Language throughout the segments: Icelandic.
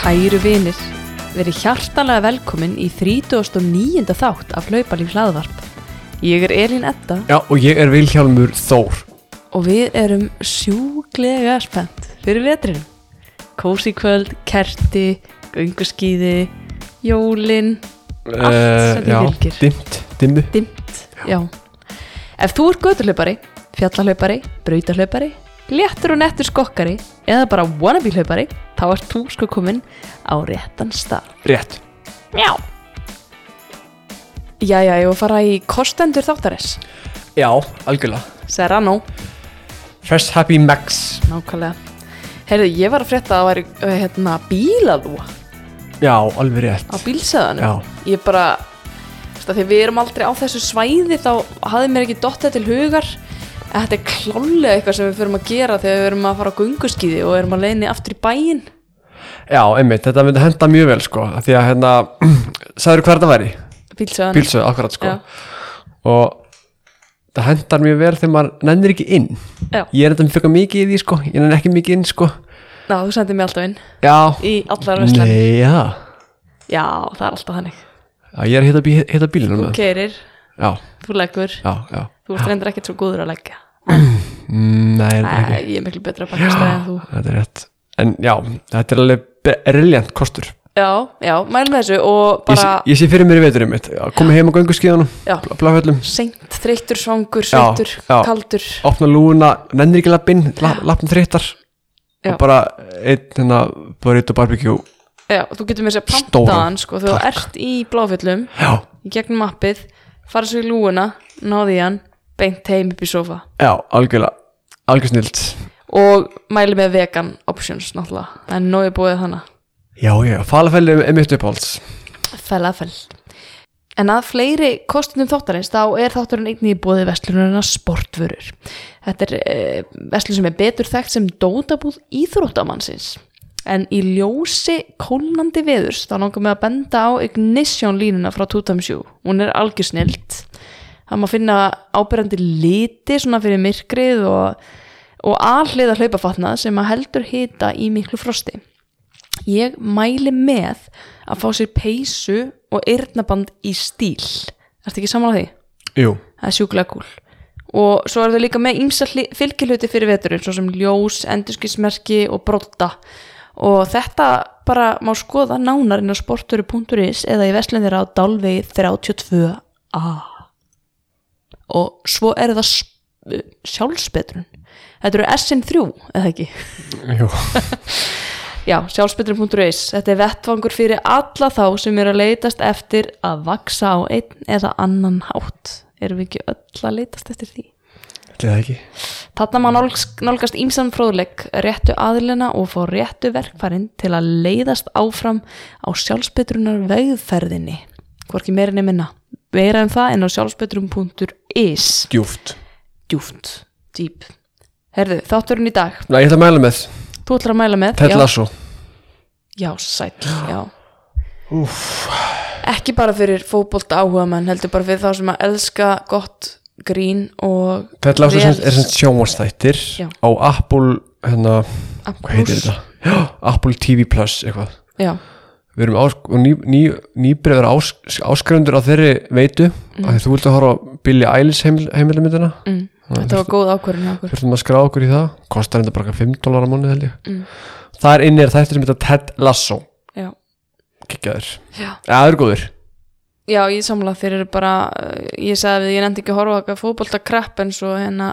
Kæru vinir, verið hjartanlega velkomin í 39. þátt af Hlaupalíf hlaðvarp. Ég er Elín Edda Já, og ég er Vilhjálmur Þór og við erum sjúglega spennt fyrir vetrinum. Kósi kvöld, kerti, gönguskíði, jólin, Allt sem því fylgir. dimmt, dimmu dimmt. Já. Ef þú ert göturhlaupari, fjallahlaupari, brautahlaupari, léttur og nettur skokkari eða bara wannabe hlaupari, þá ert þú sko komin á réttan stað. Rétt. Já. Jæja, ég var að fara í kostendur þáttarins? Já, algjörlega. Serrano, Fresh Happy Max. Nákvæmlega. Heyrðu, ég var að frétta að það væri uh, hérna, bílaðúa Já, alveg rétt. Á bílsæðanum? Já, Ég bara, því við erum aldrei á þessu svæði þá hafði mér ekki dottið til hugar að þetta er klálega eitthvað sem við förum að gera þegar við erum að fara á gunguskíði og erum að leiðinni aftur í bæinn. Já, einmitt, þetta myndi henda mjög vel sko Því að hérna, sagður þetta væri? Bílsæðan Bílsöð, akkurat sko. Já. Og það hendar mjög vel þegar maður nennir ekki inn. Já. Ég er þetta fyrir mikið í því sko Ég nenni ekki mikið inn sko. Ná, þú sendið mér alltaf inn. Já, í allar verslan nei, já. Já, það er alltaf þannig. Já, ég er að hitta, bí, hitta bílinn Þú keirir, Já, þú leggur. Já, já Þú ert reyndir ekkert svo góður að leggja. Mm, Nei, Nei, ég er miklu betra að baka stæði en þú. Þetta er rétt. En já, þetta er alveg briljant kostur. Já, já, mælum þessu og ég, bara sé- ég sé fyrir mér í veturinn mitt. Komið heim á gönguskíðanum, Já. bláföllum seint, þreyttur, svangur, Já, sveitur, já. kaldur. Opna lúuna, nennir ekki lappinn Lappin þreyttar. Já. Og bara einn hérna Burrito barbecue. Já, þú getur með sér Stóran pantaðan sko, þú takk. ert í bláfjöllum Já, í gegnum appið, fara svo í lúuna náði hann, beint heim upp í sofa já, algjörlega Algjör snilt og mæli með vegan options náttúrulega, það er nógu búið þannig Já, já, falafel er er mitt uppáhalds Fellafell En að fleiri kostundum þáttarins þá er þátturinn einnig í bóði vestlunarina sportvörur. Þetta er e, vestlun sem er betur þekkt sem dótabúð íþróttamannsins. En í ljósi kólnandi veðurs þá langar mig að benda á Ignition línuna frá 2007. Hún er algjör snilt. Það má finna ábyrjandi liti svona fyrir myrkrið og, og alliða hlaupafatnað sem að heldur hita í miklu frosti. Ég mæli með að fá sér peysu og eyrnaband í stíl. Ertu ekki saman á því? Jú, Það er sjúklega kúl. Og svo er þau líka með ýmsa fylgilhuti fyrir veturinn, svo sem ljós, endurskismerki og brotta. Og þetta bara má skoða nánar inn á sporturu.is eða í vestlunir á Dalvegi 32a. Og svo er það sjálfsbetrun. Þetta eru SN3, eða ekki? Já, sjálfsbyttur.is Þetta er vettvangur fyrir alla þá sem eru að leitast eftir að vaksa á einn eða annan hátt Erum við ekki öll að leitast eftir því? Þarna má nálgast, ímsan fróðleik réttu aðlina og fá réttu verkfærin til að leiðast áfram á sjálfsbytrunar vegferðinni Hvorki meirinni minna Meira en það en á sjálfsbytrum.is Djúft Djúft, dýp Herðu, þátturinn í dag. Næ, ég ætla að mæla með. Þú ætlar að mæla með Ted. Lasso. Já, sæll, já. Ekki bara fyrir fótbolt áhuga menn heldur bara fyrir þá sem að elska gott grín og Ted Lasso vel- er, er sem sjónvarsþættir Já. á Apple hérna, Apple hvað heitir Plus. þetta? Já, Apple TV Plus eitthvað. Já, Við erum ás, ný, ný, nýbreyður ás, áskrifundur á þeirri veitu. Mm. að þú viltu horfa á Billie Eilish heimil, heimilumyndina mm, þetta var góð ákvörðin hjá okkur. þurftum að skrá okkur í það. Kostar þetta bara 5 dólar á ég. Mm. það er inni er þættir sem þetta Ted Lasso. Kikjaður, ja, það er góður Já, ég samla þeir eru bara uh, ég sagði við, ég nefndi ekki að horfa eitthvað fótbolta krepp en svo hérna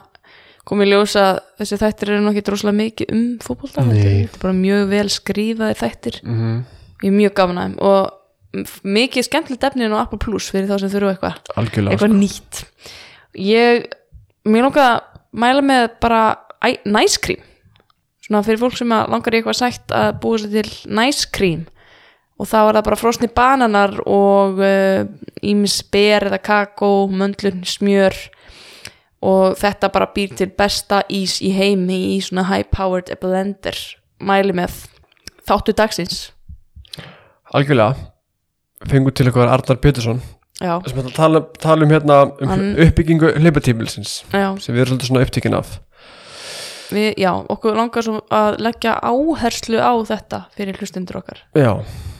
kom ég ljósa að þessi þættir eru nokkið droslega mikið um fótbolta Nei. þetta er bara mjög vel skrifaðir þættir. Mm -hmm. Ég er mjög gaman að þeim. Og mikið skemmtilegt efnið á Apple Plus fyrir þá sem þurfa eitthvað. Eitthvað sko. nýtt. Ég, mér langar að mæla með bara næskrím svona fyrir fólk sem langar í eitthvað sætt að búa sér til næskrím og þá er það bara frosni bananar og ímis ber eða kakó, möndlun, smjör. Og þetta bara býr til besta ís í heimi í svona high powered blender. Mæli með þáttu dagsins algjörlega. Fengur til eitthvað Arnar Pétursson já, sem ætla að tala, tala um hérna um Hann- uppbyggingu hleypatímilsins sem við erum svolítið svona upptíkin af. Við, já, okkur langar svo að leggja áherslu á þetta fyrir hlustundur okkar. Já,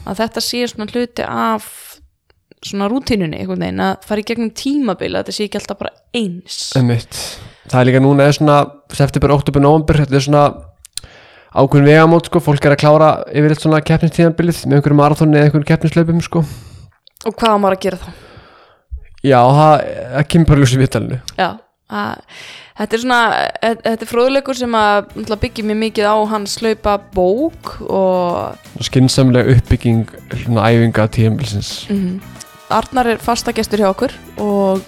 að þetta sé svona hluti af svona rútínunni einhvern veginn að fara í gegnum tímabil að þetta sé ekki alltaf bara eins. Einmitt. Það er líka núna er svona september, oktober, november þetta er svona ákveðin vegamót sko, fólk er að klára yfir eitt svona keppnistíðanbilið með einhverjum marathoni eða einhverjum keppnislaupum sko. Og hvað á maður að gera þá? já, það, kemur bara ljósið vitalinu Já, að, þetta er svona þetta er fróðleikur sem að byggir mér mikið á hans hlaupa bók og skynnsamlega uppbygging svona æfinga tíðanbilsins mm, Arnar er fasta gestur hjá okkur og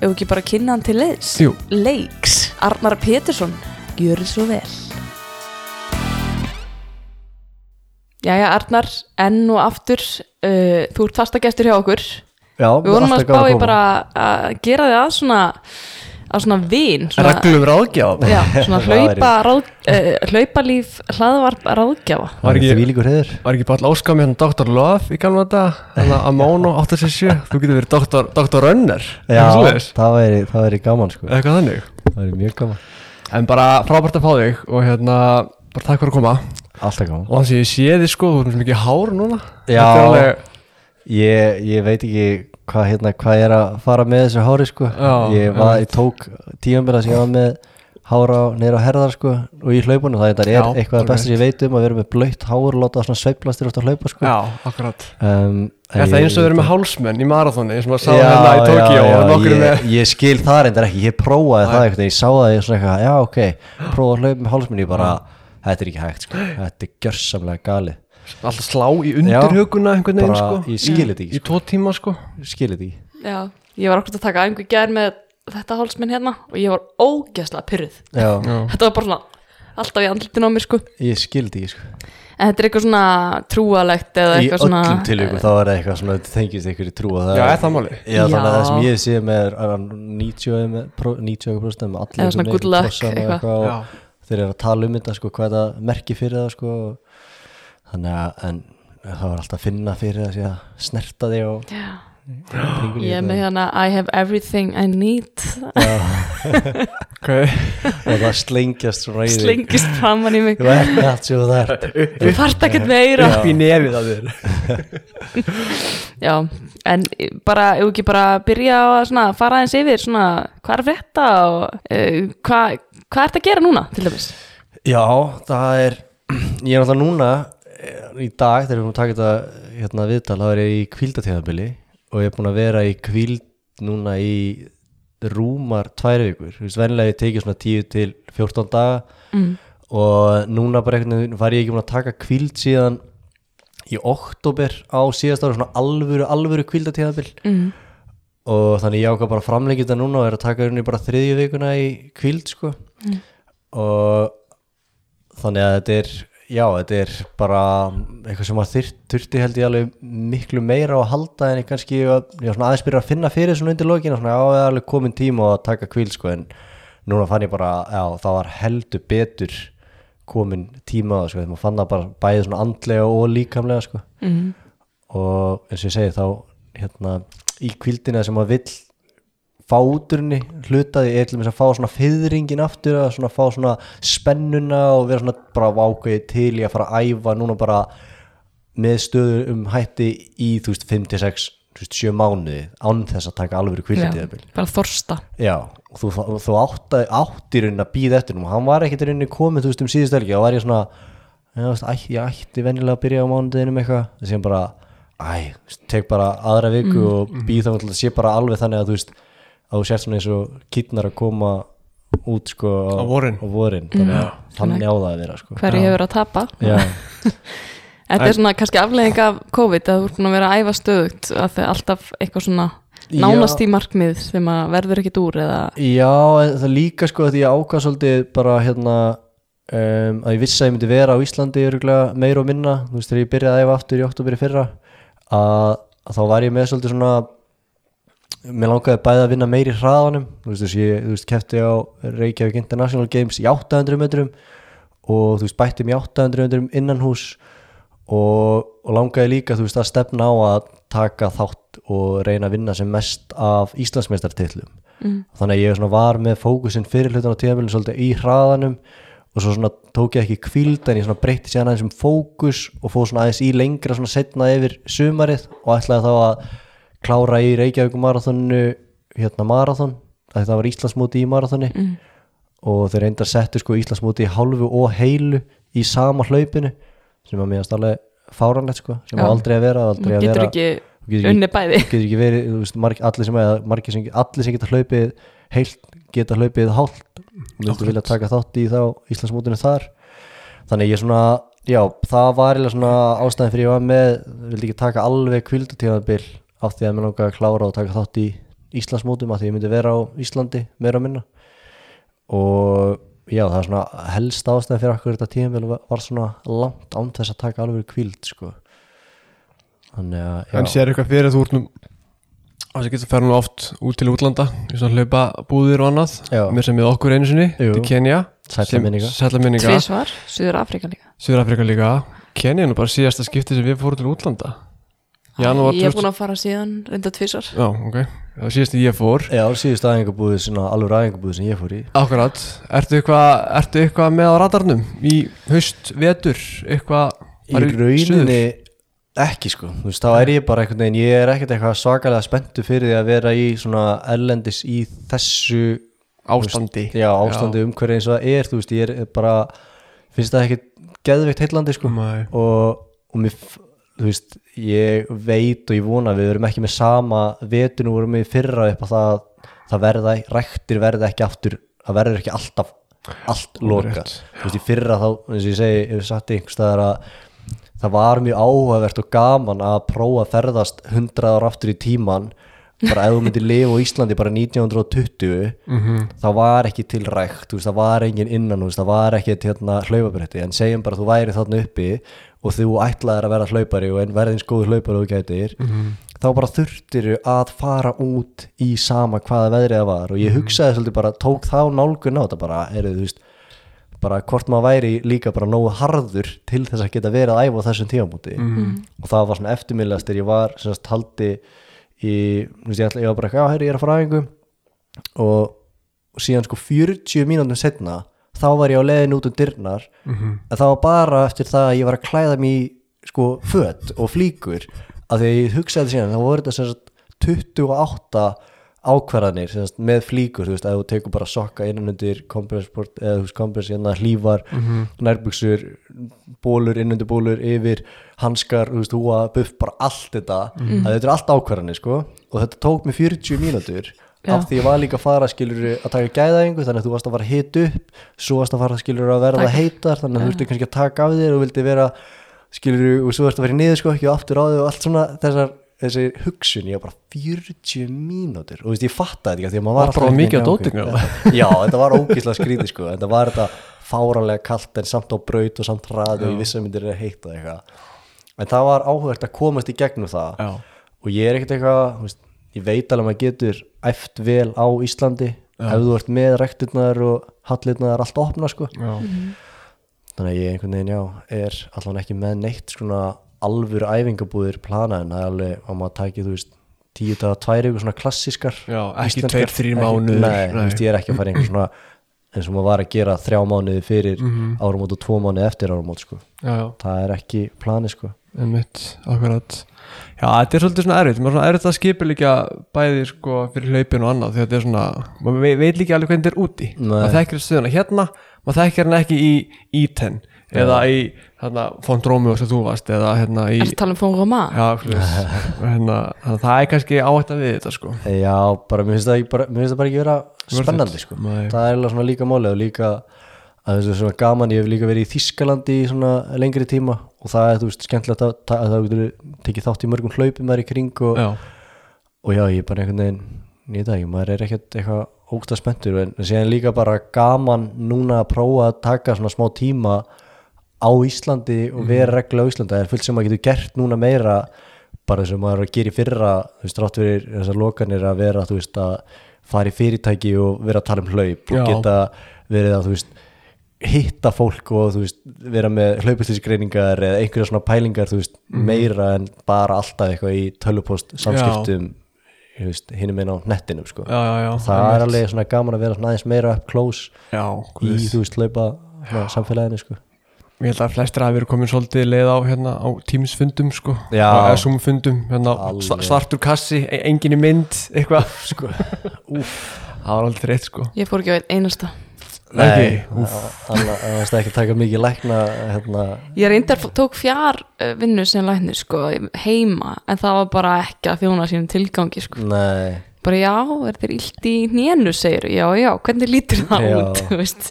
ef ekki bara kynna hann til leiks, Arnar Pétursson gjör svo vel Jæja Arnar, enn og aftur uh, þú ert fasta gestur hjá okkur. Já, við vorum að spá í bara að gera þig að svona að svona vin svona, reglum ráðgjá já, svona hlaupa, ráð, uh, hlaupalíf hlaðvarp ráðgjafa. Það Var er ekki- því líkur heiður. var ekki bara áskam hann Dr. Love í gamla þetta hann að Mono 87 þú getur verið Dr. Dr. Runner Já, það væri gaman sko. Eitthvað þannig. Það væri mjög gaman. En bara frábært að fá þig og hérna bara takk fyrir að koma Alltaf gaman. Og þannig að ég sé þið sko, þú erum svo mikið hár núna. Já. Alveg, Ég, ég veit ekki hvað hérna, hvað ég er að fara með þessu hári sko. Já, Ég var, ég tók tímanbila sem ég var með hára neyra á herðar sko og í hlaupunum það er Já, eitthvað alveg. besta sem ég veit um að vera með blöytt hár og láta það svona sveiflastir út að hlaupa sko. Já, akkurat. Um, Er það eins og verið með hálsmenn í marathoni eins og maður sá hérna í Tókíó og nokkur ég, með ég skil það reyndar ekki, ég prófaði það eitthvað, ég sá það ég svona eitthvað, já ok prófaði að hlaupa með hálsminni, ég bara þetta er ekki hægt sko, þetta er gjörsamlega galið. Alltaf slá í undirhuguna einhvern veginn sko. ég skil þetta í ekki, tvo tíma sko. Sko. skil þetta ekki. Já, ég var okkur að taka einhver gær með þetta hálsminn hérna og ég var ógeðslega pyrruð já, Já. þetta var bara svona alltaf í andlitin á mér sko. Ég skil þetta ekki sko. En þetta er eitthvað svona trúalegt eða í eitthvað svona öllum tilvíkum þá er það eitthvað svona þetta tengist einhverju trú og Já, er það málið? já, þannig að það sem ég sé með er að 90 og með pro- 90 og prosent með allir Eða svona good luck eitthvað. Þeir eru að tala um þetta sko hvað það merki fyrir það sko. Þannig að en það var alltaf að finna fyrir það að snerta þig og kringum ég er með hérna I have everything I need. Okay. og það slengjast slengist framann í mig. Þú ert allt sem þú þarft. Þú fart ekkert meira. Upp í nefið að þér. Já, en bara, ef ekki bara byrja á að svona, fara aðeins yfir svona, hvað er frétta og uh, hvað hva ert að gera núna til dæmis já, það er ég er náttúrulega núna eh, í dag þegar við erum að taka þetta hérna, viðtal þá er ég í kvíldatíðabili og ég er búin að vera í kvíld núna í rúmar tvær vikur, þú veist, venlega ég tekið svona 10 til 14 daga mm. og núna bara veginn var ég ekki búin að taka kvíld síðan í oktober á síðast ára svona alvöru, alvöru kvíldatíðabil Mm. og þannig ég ákvað bara þetta núna og er að taka hérna bara þriðju vikuna í kvíld sko Mm. og þannig að þetta er já, þetta er bara eitthvað sem að þurfti held ég alveg miklu meira að halda en ég kannski aðeins byrja að finna fyrir svona undir lokinu, svona já, það er alveg komin tíma að taka kvíld sko en núna fann ég bara, já, það var heldur betur komin tíma sko, þegar maður fann það bara bæði svona andlega og líkamlega sko Mm. og eins og ég segi þá hérna í kvildina sem maður vill fá úturinni hlutaði er til þess að fá svona fyrringin aftur að svona fá svona spennuna og vera svona bara vákveði til í að fara að æfa núna bara með stöðu um hætti í þú veist 5-6 þú veist 7 mánuði án þess að taka alveg kvildatíðabil bara þorsta. Já, og þú, þú átt, átt í rauninni að býða eftir nú, hann var ekkert í rauninni komið þú veist um síðust helgi, þá var ég svona æ, ég ætti venjulega að byrja á mánudeginum eitthvað, þess að bara æ, tek bara aðra viku og býð þá að sé bara alveg þannig að þú veist að þú sért svona eins og kýtnar að koma út sko Á vorin. á vorin. Þannig að þannig á það að vera sko. hverju hefur að tapa? Já, þetta er svona kannski aflegging af COVID að þú ert búin að vera að æfa stöðugt að það er alltaf eitthvað svona nánast í markmið sem að verður ekkit úr eða Já, það líka sko að ég ákvað svolítið bara hérna um, að ég vissi að ég myndi vera á Íslandi meira og minna, þú veist þegar ég byrjaði að æfa aftur í oktober í fyrra að, að þá var ég með svolítið svona mér langaði bæði að vinna meiri hraðanum þú veist, þess, ég, þú veist kefti á Reykjavík International Games í 800 metrum og þú veist bætti mér 800 metrum innan hús og, og langaði líka þú veist að stefna á að taka þátt og reyna að vinna sem mest af Íslandsmeistartillum mm. þannig að ég var með fókusinn fyrir hlutan á tíðanbílun svolítið í hraðanum og svo svona tók ég ekki kvíld en ég svona breytti sér aðeins um fókus og fóð svona aðeins í lengra svona setna yfir sumarið og ætlaði þá að klára í Reykjavík marathonu hérna marathon, það var Íslandsmóti í marathoni. Mm. og þeir reyndar settu sko Íslandsmóti í hálfu og heilu í sama hlaupinu sem að mér alveg fáranlegt sko sem á aldrei að vera aldrei Þú að getur vera ekki þú getur unni bæði. getur ekki verið þú veist, marg, allir, sem, eða margir sem, allir sem geta hlaupið heilt geta hlaupið hálft vildu vilja taka þátt í þá Íslandsmótinu þar. Þannig ég svona já, það var eiginlega svona ástæðin fyrir ég var með vildi ekki taka alveg kvildutíðanbil af því að mér langaði að klára og taka þátt í Íslandsmótum af því ég myndi vera á Íslandi meira minna og já, það er svona helst ástæðin fyrir okkur þetta tíðanbil var svona langt án þess að taka alveg kvild sko þannig að já. En sér eitthvað fyrir að þú ert nú Það getur ferð nú oft út til útlanda í svona hlaupa búðir og annað Já. Mér sem við okkur einu sinni Jú. til Kenya Sælla sem- minninga. Sælla minninga Tvísvar, Suður Afrika líka Suður-Afrika líka Kenya er nú bara síðasta skipti sem við fórum til útlanda Janúar Ég er 2000 búin að fara síðan reynda tvísvar Já, ok. Það var síðast ég fór. Já, síðust aðingabúði, svona alveg aðingabúði sem ég fór í. Akkurat. Ertu eitthvað ertu eitthvað með á radarnum í haust, vetur eitthvað? Í rauninni ekki sko, þú veist, þá er ég bara einhvern veginn, ég er ekkert eitthvað svakalega spenntu fyrir því að vera í svona erlendis í þessu ástandi. já, ástandi umhverju eins og það er, þú veist, ég er bara finnst það ekkert geðveikt heillandi sko. Nei. og, og mér, þú veist, ég veit og ég vona við verum ekki með sama vetinu vorum við í fyrra upp á það að það verða, ræktir verða ekki aftur, það verður ekki alltaf allt loka, rétt. þú veist, í fyrra þá, eins og ég segi, ég satt einhvers staðar að það var mjög áhugavert og gaman að prófa að ferðast 100 ára aftur í tíman bara ef þú myndir lifa á Íslandi bara 1920 Mhm. þá var ekki til rækt, veist, það var engin innan veist, það var ekki hérna hlaupabretti. En segjum bara að þú væri þarna uppi og þú ætlaðir að vera hlaupari og en verðins góður hlaupari og þú gætir þá bara þurftir að fara út í sama hvaða veðrið það var. Og ég hugsaði svolítið bara, tók þá nálgun á þetta bara, er þú veist bara hvort maður væri líka bara nógu harður til þess að geta verið að æfa á þessum tímamúti og það var svona eftirmiðlegast þegar ég var sem sagt haldi þú veist, ég, ætla, ég var bara eitthvað, já, herri, ég er að fara aðeingu og, og síðan sko 40 mínútum setna þá var ég á leiðin út um dyrnar. En það var bara eftir það að ég var að klæða mér í sko föt og flíkur. Að því að ég hugsaði síðan þá voru þetta sem sagt 28 ákvarðanir sem sagt, með flíkur, þú veist, að þú tekur bara sokka innan undir kompressport eða þú veist, kompress hérna hlífar, nærbuxur bólur, innundir bólur yfir hanskar, þú veist, húa, buff bara allt þetta, að þetta er allt ákvarðanir sko, og þetta tók mig 40 mínútur Já. af því ég var líka að fara skilur að taka gæðaðingu, þannig að þú varst að fara að hita upp svo varst að fara skilur að verða heitar þannig að þú þurfti kannski að taka af þér og vildi vera skilur, og svo varst að vera í niður sko ekki og aftur á þig og allt svona þessar þessi hugsun, ég var bara 40 mínútur. Og þú veist, ég fattaði þetta ekki af því að maður var Var bara alltaf mikið einhvern af veginn, já, já, þetta var ógíslega skrítið sko, þetta var þetta fáranlega kalt en samt á braut og samt ræð og ég vissi að myndir er heitt og eitthvað. En það var áhugert að komast í gegnum það. Já. og ég er ekkert eitthvað þú veist, ég veit alveg að maður getur æft vel á Íslandi. Ef þú ert með rekturnar og hallirnar allt opna sko. Já. þannig að ég einhvern veginn já er allan ekki með neitt svona alvöru æfingabúðir plana en það er alveg að maður tæki þú veist tíu daga tvær ykkur svona klassískar Já, ekki tveir, þrír ekki- mánuðir, nei, nei. veist ég er ekki að fara einhver svona eins og maður var að gera þrjá mánuði fyrir Mhm. áramót og tvo mánuði eftir áramót sko. Já, já, það er ekki plani sko. Einmitt, akkurat. Já, þetta er svolítið svona erfitt. Maður er svona erfitt að skipa líka bæði sko fyrir hlaupin og annað því að þetta er svona, maður veit, líka alveg hvernig þetta er úti. Nei. maður þekkir stöðuna hérna maður þekkir hann ekki í íten eða í hérna, Fondrómio sem þú varst eða hérna í Er um? Já, hlust, hérna, það er kannski áhætt að við þetta sko. Já, bara mér finnst það, bara, mér finnst það bara ekki vera spennandi sko. Nei. það er líka máli og líka að þessu svona gaman, ég hef líka verið í Þískalandi í svona lengri tíma og það er þú veist skemmtilegt að, að það getur tekið þátt í mörgum hlaupum þar í kring og, Já, og já, ég er bara einhvern veginn það ekki, maður er ekkert eitthvað ógsta spenntur en síðan líka bara gaman núna að prófa að taka svona smá tíma á Íslandi og vera reglulega á Íslandi, það er fullt sem maður getur gert núna meira bara þess að maður er að gera í fyrra þú veist, rátt fyrir þessar lokanir að vera þú veist, að fara í fyrirtæki og vera að tala um hlaup Já. og geta verið að þú veist hitta fólk og þú veist vera með hlaupuslisgreiningar eða einhverja svona pælingar þú veist meira en bara alltaf eitthvað í tölvupost samskiptum veist, hinum einn á nettinum sko. já, já, já það er alveg svona gaman að vera aðeins meira up close Já, í þú veist hlaupa samfélaginu sko Ég held að flestir hafi verið komin svolítið leið á, hérna, á tímsfundum sko. Já. eða zoomfundum hérna, Alveg. sva- svartur kassi, e- engin í mynd eitthvað sko. það var aldrei reitt sko. Ég fór ekki á einn einasta Nei, annað það ekki að taka mikið lækna hérna, Ég reyndar tók fjár uh, vinnu sem læknir sko heima en það var bara ekki að þjóna sínum tilgangi sko nei, bara já, er þér illt í nénu segir, já, já, hvernig lítur það Já. út þú veist,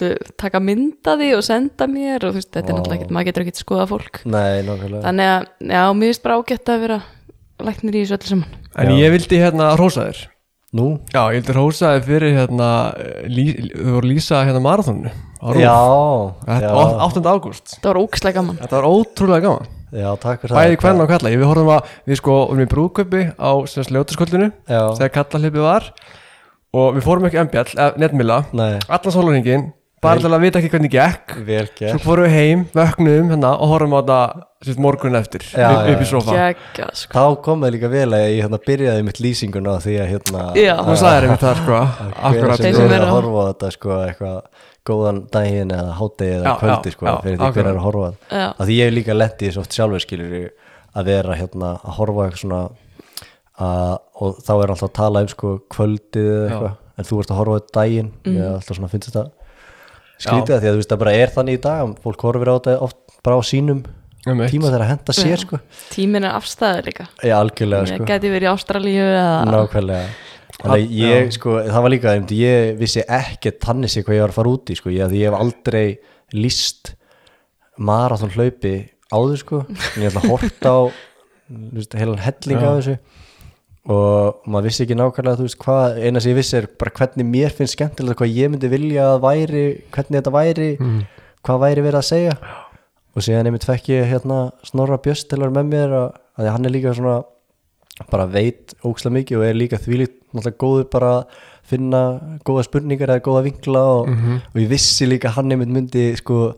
þú, taka mynda því og senda mér og þú veist, þetta er náttúrulega ekkert maður getur ekkert skoða fólk. Nei, nákvæmlega. Þannig að, já, mér finnst bara ágætt að vera læknir í þessu öllu saman. En Já. ég vildi hérna hrósa þér. Nú, Já, ég vildi hrósa þér fyrir hérna lí, þau voru að lýsa hérna marathónu já, Þetta, já, 8. ágúst. Það var ógæslega gaman. Þetta var ótrúlega gaman. Já, takk fyrir Bæði hvern og kalla, ég við horfum að við sko vorum í brúðköpi á ljótaskvöldinu já, þegar kallahlippið var. Og við fórum ekki embjall, netmila nei, allan sólaringin, bara til að vita ekki hvernig gekk. Vel svo fórum við heim, vöknum hérna og horfum á þetta morgun eftir Já, upp, í sofa. Gekka, sko. þá kom það líka vel að ég hérna byrjaði mitt lýsinguna því að hérna Já. hún sagði þér það sko. akkurat. sem Þeir er sem að að- horfa á þetta sko eitthvað góðan daginn eða hátegi eða kvöldi sko já, fyrir því hver er að horfa að því ég hef líka lendi í svo oft sjálfur skilur að vera hérna að horfa á eitthvað svona að, og þá er alltaf að tala um sko kvöldið eða eitthvað. En þú ert að horfa á þetta daginn mm. ég alltaf svona finnst þetta skrítið að því að þú veist það bara er þannig í dag að fólk horfir á þetta oft bara á sínum Einmitt. tíma þegar að henda sér sko. Tíminn er afstæður líka. Já, algjörlega ég sko. geti verið í Ástralíu Nákvæmlega. Þannig að ég, sko, það var líka ég vissi ekkert þannig sig hvað ég var að fara út í sko, ég, að ég hef aldrei líst marathon hlaupi áður sko, en ég ætla að horta á þú veist, heilan helling af þessu og maður vissi ekki nákvæmlega þú veist hvað, eina sem ég vissi er bara hvernig mér finnst skemmtilegt hvað ég myndi vilja að væri hvernig þetta væri, hvað væri verið að segja. Og síðan einmitt fekk ég hérna Snorra Bjöst til að vera með mér að, að hann er líka svona bara veit ókslega mikið og er líka þvílíkt náttúrulega góður bara að finna góða spurningar eða góða vinkla og, og ég vissi líka hann einmitt myndi sko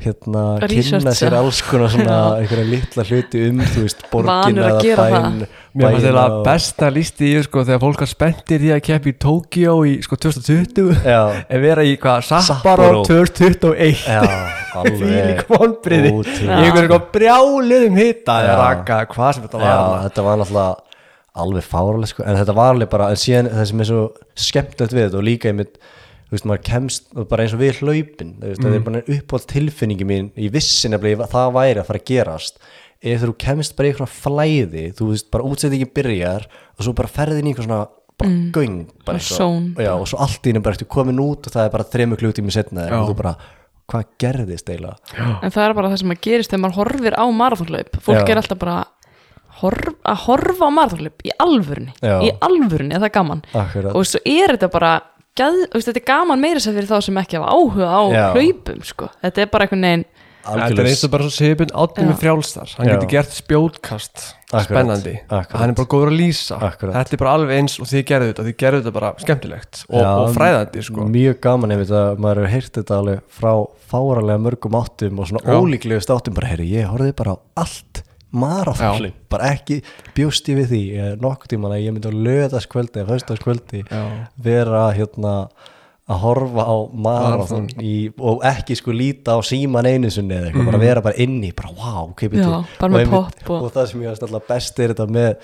hérna Researcha. kynna sér alls konar svona einhverja litla hluti um þú veist borgin eða bæn Mér bæina þetta besta lísti í sko þegar fólk var spenntir því að keppi í Tókíó í sko 2020 Já, en vera í hvað Sapporo. Sapporo. 2021 já, því líka alveg vonbriði í einhverjum sko brjáliðum hitta raka, hvað sem þetta var. Já, þetta var náttúrulega alveg fáraleg sko, en þetta var alveg bara, en síðan það sem er svo skemmtilegt við þetta og líka einmitt, þú veist, maður kemst bara eins og við hlaupin, þú veist, það er bara uppátt tilfinningi mín, ég vissi nefnilega að það væri að fara að gerast, ef þú kemst bara í eitthvað flæði, þú veist, bara útsettingin byrjar og svo bara ferðin í eitthvað svona bara mm. göng, bara Og zone. já, og svo allt í henni bara eftir komin út og það er bara þremur kluktími setna Já. og þú bara, hvað gerðist eiginlega? en það er bara það sem að gerist þegar maður horfir á marathonlaup fólk Já. er alltaf bara horf, að horfa á marathonlaup í alvörunni Já. í alvörunni er þetta þetta er gaman meira sem fyrir þá sem ekki hafa áhuga á Já. hlaupum sko. þetta er bara einhvern veginn Þetta er eins og bara svo Sigurbjörn átni með frjálstar hann Já. getur gert spjótkast Akkurat, spennandi, akkurat. hann er bara góður að lýsa Akkurat. þetta er bara alveg eins og þið gerðu þetta þið gerðu þetta bara skemmtilegt og, Já, og fræðandi sko. mjög gaman einmitt að maður hefur heyrt þetta alveg frá fáralega mörgum áttum og svona Já. ólíklegust áttum bara, herri, ég horfði bara á allt marathonli, bara ekki bjóst ég við því, ég, nokkuð tíman að ég myndi á löðaskvöldi Já. vera hérna að horfa á marathon í, og ekki sko líta á síman einu sinni eða eitthvað, bara vera bara inni bara wow, með popp og- og það sem ég veist alltaf best er þetta með,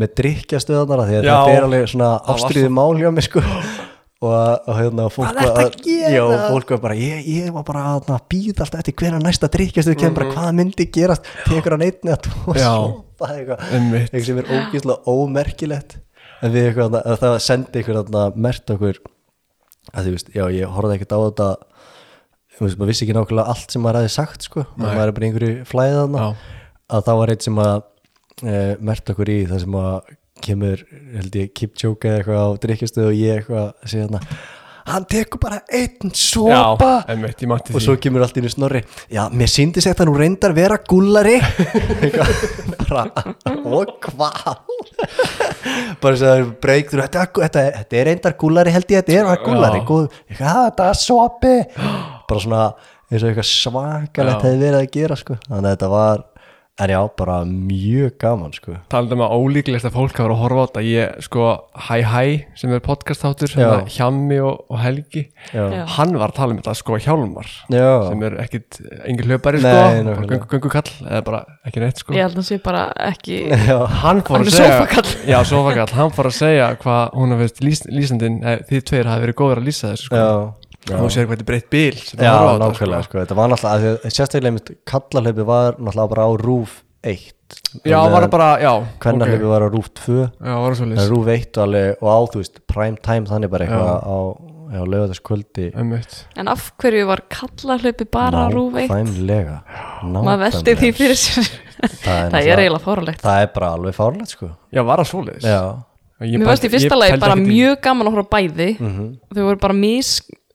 með drikkjastöðanara því að þetta er alveg svona ástriði mál hjá mig sko og, hérna fólk var að já, fólk var bara, ég, ég var bara að býða alltaf eftir hverja næsta drikkjastuð kemur bara hvað myndi gerast, tekur hann einn eða tvo Mhm. Já. sopa eitthvað. Eitthvað sem er ógíslega ómerkilegt. En við eitthvað, að það sendi eitthvað mert okkur að þú veist, já ég horfði ekkert á þetta. Þú veist, maður vissi ekki nákvæmlega allt sem maður hefði sagt sko, að maður er bara einhverju Já. að það var eitt sem að e, mert okkur í það sem að kemur, held ég, Kipchoge eða eitthvað á drikkjastuð og ég eitthvað að segja þarna hann tekur bara einn sopa. Já, einmitt, og svo kemur allt inn í snorri já, mér síndist þetta nú reyndar vera gullari bara, og hvað? Bara þess að breyktur þetta, þetta, þetta er reyndar gullari held ég þetta er það gullari, góð þetta er sopi. Bara svona eins og eitthvað svakalegt hefði verið að gera sko. þannig að þetta var en já, bara mjög gaman sko. Talandi um að ólíklegt að fólk hafa verið að horfa á þetta ég, sko, Hæ Hæ sem er podcast þáttur, Já. Hjammi og, og Helgi Já. Hann var að tala um þetta, sko, Hjálmar Já, sem er ekkit, engin hlaupari, Nei, sko nákvæmlega. göngu, göngukall, eða bara ekki neitt, sko. Ég held að það sé bara ekki já, hann fór Hann að er segja já, sófakall, hann fór að segja hvað hún hafði lýs, lýsandinn, eh, þið tveir hafi verið góður að lýsa þessu, sko. Já, og sér hvað þetta breytt bíl sem já, á nákvæmlega sko. þetta var náttúrulega, af því að sérstaklega mitt kallarhlaupi var náttúrulega bara á rúf 1 já, var það bara, já, Kvennarhlaupi var á rúf 2 já, rúf 1 og, alveg, og á, þú veist, prime time þannig bara eitthvað á, á lögðarskvöldi ummitt en af hverju var kallarhlaupi bara rúf eitt? Nákvæmlega maður veldi því fyrir sér. Það er, er eiginlega fáralegt Það er bara alveg fárlegt sko. Já, var það svoleiðis? Já, Ég mér varst í fyrsta lagi bara mjög gaman að horfa á bæði. Mhm. þau voru bara mis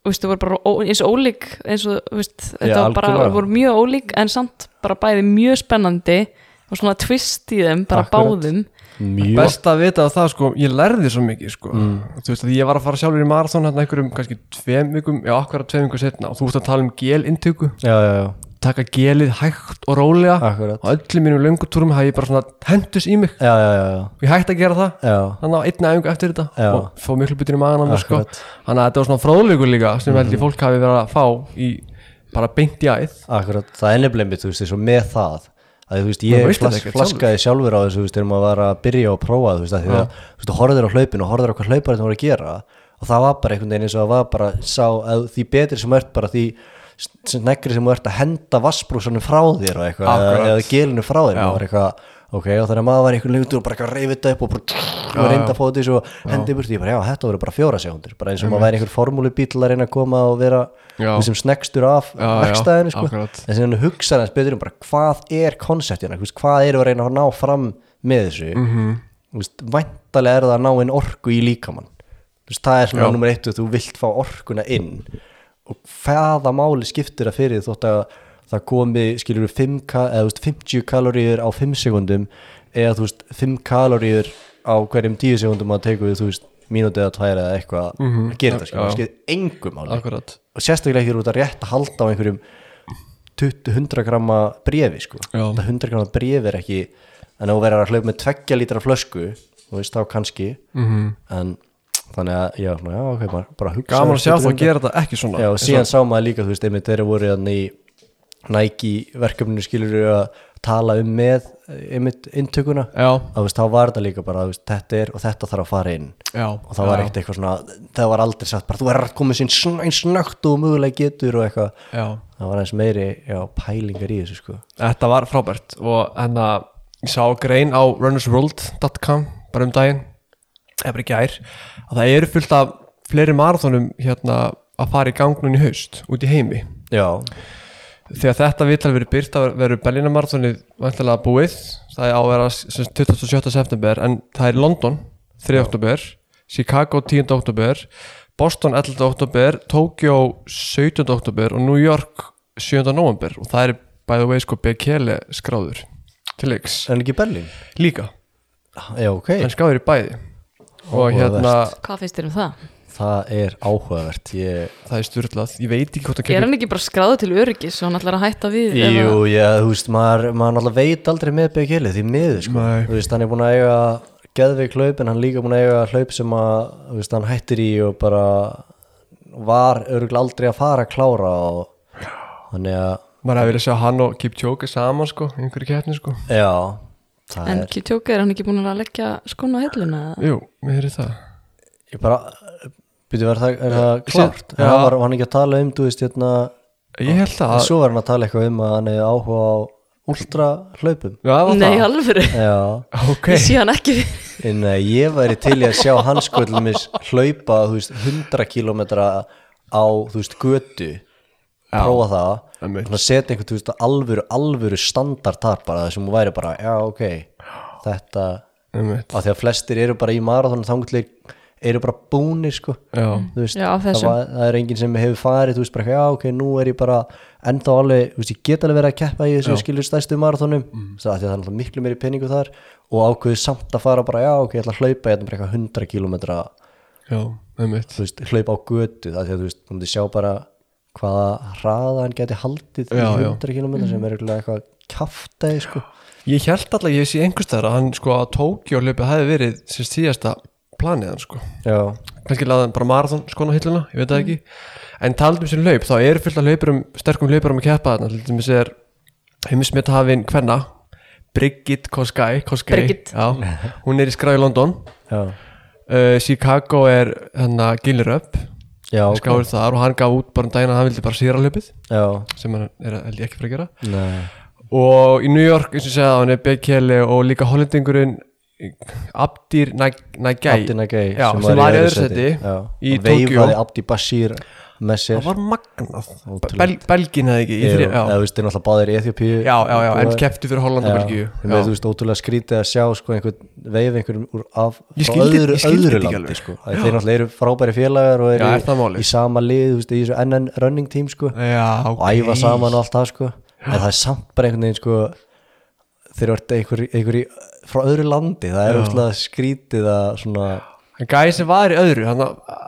veist, þau voru bara eins og ólík eins og, veist, þetta var bara, þau voru mjög ólík en samt bara bæði mjög spennandi og svona twist í þeim, bara Akkurat. báðum. Mjög. Best að vita á það sko, ég lærði svo mikið sko, Mm. þú veist að ég var að fara sjálfur í marathon hérna einhverjum kannski tveim vikum já, akkurat tveim vikum setna og þú veist að tala um gelintöku. Já, já, já, taka gelið hægt og rólega. Akkurat. Á öllum mínum löngutúrum hafði ég bara svona hendus í mig. Já, já, já, og ég hætti að gera það. Þannig á einni æfingu eftir þetta. Og fóð miklu á mér sko. Þannig að þetta var svona fróðleikur líka sem held ég fólk hafi verið að fá í bara beint í æð. Akkurat. Það er nefnilega mitt, þú veist, eins og með það. Að þú veist, Maður ég flas, flaskaði sjálfur. á þessu, þú veist, þegar maður var að byrja og prófa, þú veist, að því að, þú veist, þú horfður á hlaupin og horfður á hvað hlaupar þetta voru að gera. Og það var bara einhvern veginn eins og það var bara sá að því betri sem ert bara því sneggri sem þú ert að henda vassbrúsanum frá þér og eitthvað, eða, eða gelinu frá þér, var eitthvað ok, og þannig að maður var einhvern lengur og bara eitthvað reyfið þetta upp og bara og reynda að fá þetta og hendi ég bara, já, þetta voru bara fjóra sekundir bara eins og maður væri einhver formúlubíl að reyna að koma og vera sem snegstur af verkstæðinu, sko. akkurat. en sem hugsa hans betur um bara hvað er konseptina, veist, hvað eru að reyna að ná fram með þessu? Mm. -hmm. væntalega er það að ná inn orku í líkamann. Það er svona nummer eitt og þú vilt fá orkuna inn og hvaða máli skiptir það fyrir þótt að það komi skilur við 5 ka- eða, þú veist, 50 kaloríur á 5 sekundum eða þú veist 5 kaloríur á hverjum 10 sekundum að teku við þú veist mínúti eða tvær eða eitthvað að gera þetta skilur, já. skiptir engum máli akkurat og sérstaklega ekki út að rétt að halda á einhverjum 20-100 gramma brefi sko. Já. þetta 100 gramma brefi er ekki en þú verður að hlaupa með 2 lítra flösku þú veist þá kannski mm en þannig að já, svona, já ok, bara, bara hugsa gaman að sjá það um að gera þetta ekki svona. Já, og síðan sá maður líka, þú veist, einmitt þeirra voru þannig í Nike verkefninu skilur að tala um með einmitt að þú veist, þá var þetta líka bara, veist, þetta er og þetta þarf að fara inn. Já, og það var ekkert eitthvað svona það var aldrei sagt bara, þú er að koma sín eins snögt og mögulega getur og eitthvað. Já. það var eins meiri, já, pælingar í þessu sko. Þetta var frábært og hann að ég sá grein á runnersworld.com bara um daginn eða bara gær að það eru fullt af fleiri marathonum hérna að fara í gangnun í haust út í heimi já, þegar þetta viðtal verið byrt að verður Berlína marathonið vantilega búið það er á að vera sem sagt 27. september en það er London 3. oktober Chicago 10. oktober Boston 11. oktober Tokyo 17. oktober og New York 7. november og það er by the way sko Bekele skráður til leiks en ekki Berlín líka, já, ok, hann skráður í bæði og hérna hvað finnst þér um það? það er áhugavert. Ég, það er styrlað, ég veit ekki hvort hann er kemur hann ekki bara skráðu til öryggis og hann ætlar að hætta við eða- jú, já, þú veist, maður, maður veit aldrei með BGL því miður, sko, Nei. þú veist, hann er búin að eiga geðveik hlaup, en hann er líka búin að eiga hlaup sem að, þú veist, hann hættir í og bara var örgulega aldrei að fara að klára og þannig að, maður hefði vilja sjá hann og Kipchoge saman sko, í einhverju keppni sko. Já það en er, Kjotjóka er hann ekki búin að leggja skona á helluna jú, mér er það ég bara byrju, er það, er það klárt? já. hann var var hann ekki að tala um, þú veist, hérna ég held að svo var hann að tala eitthvað um að hann hefði áhuga á ultra hlaupum Já, það var nei, það. alvöru, já ok, ég sé hann ekki En uh, ég væri til í að sjá hans til dæmis hlaupa, þú veist, 100 kilometra á, þú veist, götu. Prófa það. setja einhvern, þú veist, alvöru, alvöru standard þar bara, þessum þú væri bara, já, ok þetta, einmitt, af því að flestir eru bara í marathonu þangutlir eru bara búnir, sko. Já, þú veist, Já, það, var, það er enginn sem hefur farið, þú veist, bara, já, ok, nú er ég bara ennþá alveg, þú veist, ég get alveg verið að keppa í þessu skilur stærstu marathonum. Mm. það er náttúrulega miklu meiri peningu þar og ákveðu samt að fara bara, já, ok, ég ætla að hlaupa ég ætla bara eitthvað 100 kilometra já, þú veist, hlaupa á götu, það er því að þú veist, þú myndir sjá bara hvaða hraða hann geti haldið Já, í já. 100 km sem er eitthvað kaftaði sko. Ég held alltaf, ég sé einhverstaðar að hann sko að Tókjó hlaupi hefði verið sem síðasta planið hann sko. Já, kannski laði hann bara marathon skona hilluna, ég veit það ekki. En taldum sem hlaup, þá eru fullt af hlaupurum sterkum hlaupurum að keppa þarna. Til dæmis er heimismet hafinn hvenna Brigitte Kosgei, Kosgei Brigitte. já, hún er í skrá í London. Já, uh, Chicago er hennar Já, okay. skráður þar og hann gaf út bara um daginn að hann vildi bara síra hlaupið já, sem hann er held ég ekki fyrir að gera. Nei, og í New York, eins og segja það, hann er Bekele og líka hollendingurinn Abdir Nægæ Abdi Nagay Já, sem var í öðru sæti. í og veifaði Tókjó. Abdi Bashir með sér það var magnað. Bel, Belgin hefði ekki eða já. þú veist, þeir náttúrulega báðir í Eþjópíu já, já, já, en kepptu fyrir Holland og Belgíu með þú veist, ótrúlega skrítið að sjá sko, einhvern veif einhverjum úr af skildi- öðru, öðru landi sko. Þeir náttúrulega eru frábæri félagar og Já, eru er málið? í, í sama lið, þú veist, í þessu NN running team sko, já, og æfa saman og allt það sko. en það er samt bara einhvern veginn sko, þeir eru einhver, einhver í, frá öðru landi, það er Já. skrítið að svona en gæði sem var í öðru hann,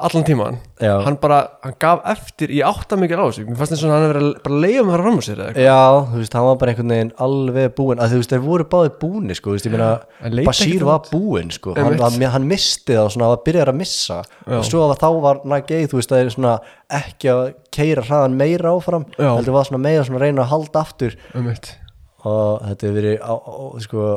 allan tíman, Já. hann bara hann gaf eftir í áttamikil á sig mér fannst eins og hann að bara leiða með að fara fram á sér eða eitthvað. Já, þú veist, hann var bara einhvern veginn alveg búinn, að þú veist, þeir voru báðir búinni sko, þú veist, ég meina, Hann leit Bashir ekkert var búinn sko, hann, Einmitt. hann, hann misti það og svona, var byrjar að missa og svo að þá var Nagei, þú veist, það er svona ekki að keira hraðan meira áfram Já. heldur var svona meira svona að reyna að halda aftur Einmitt. og þetta hefur verið á, á, sko,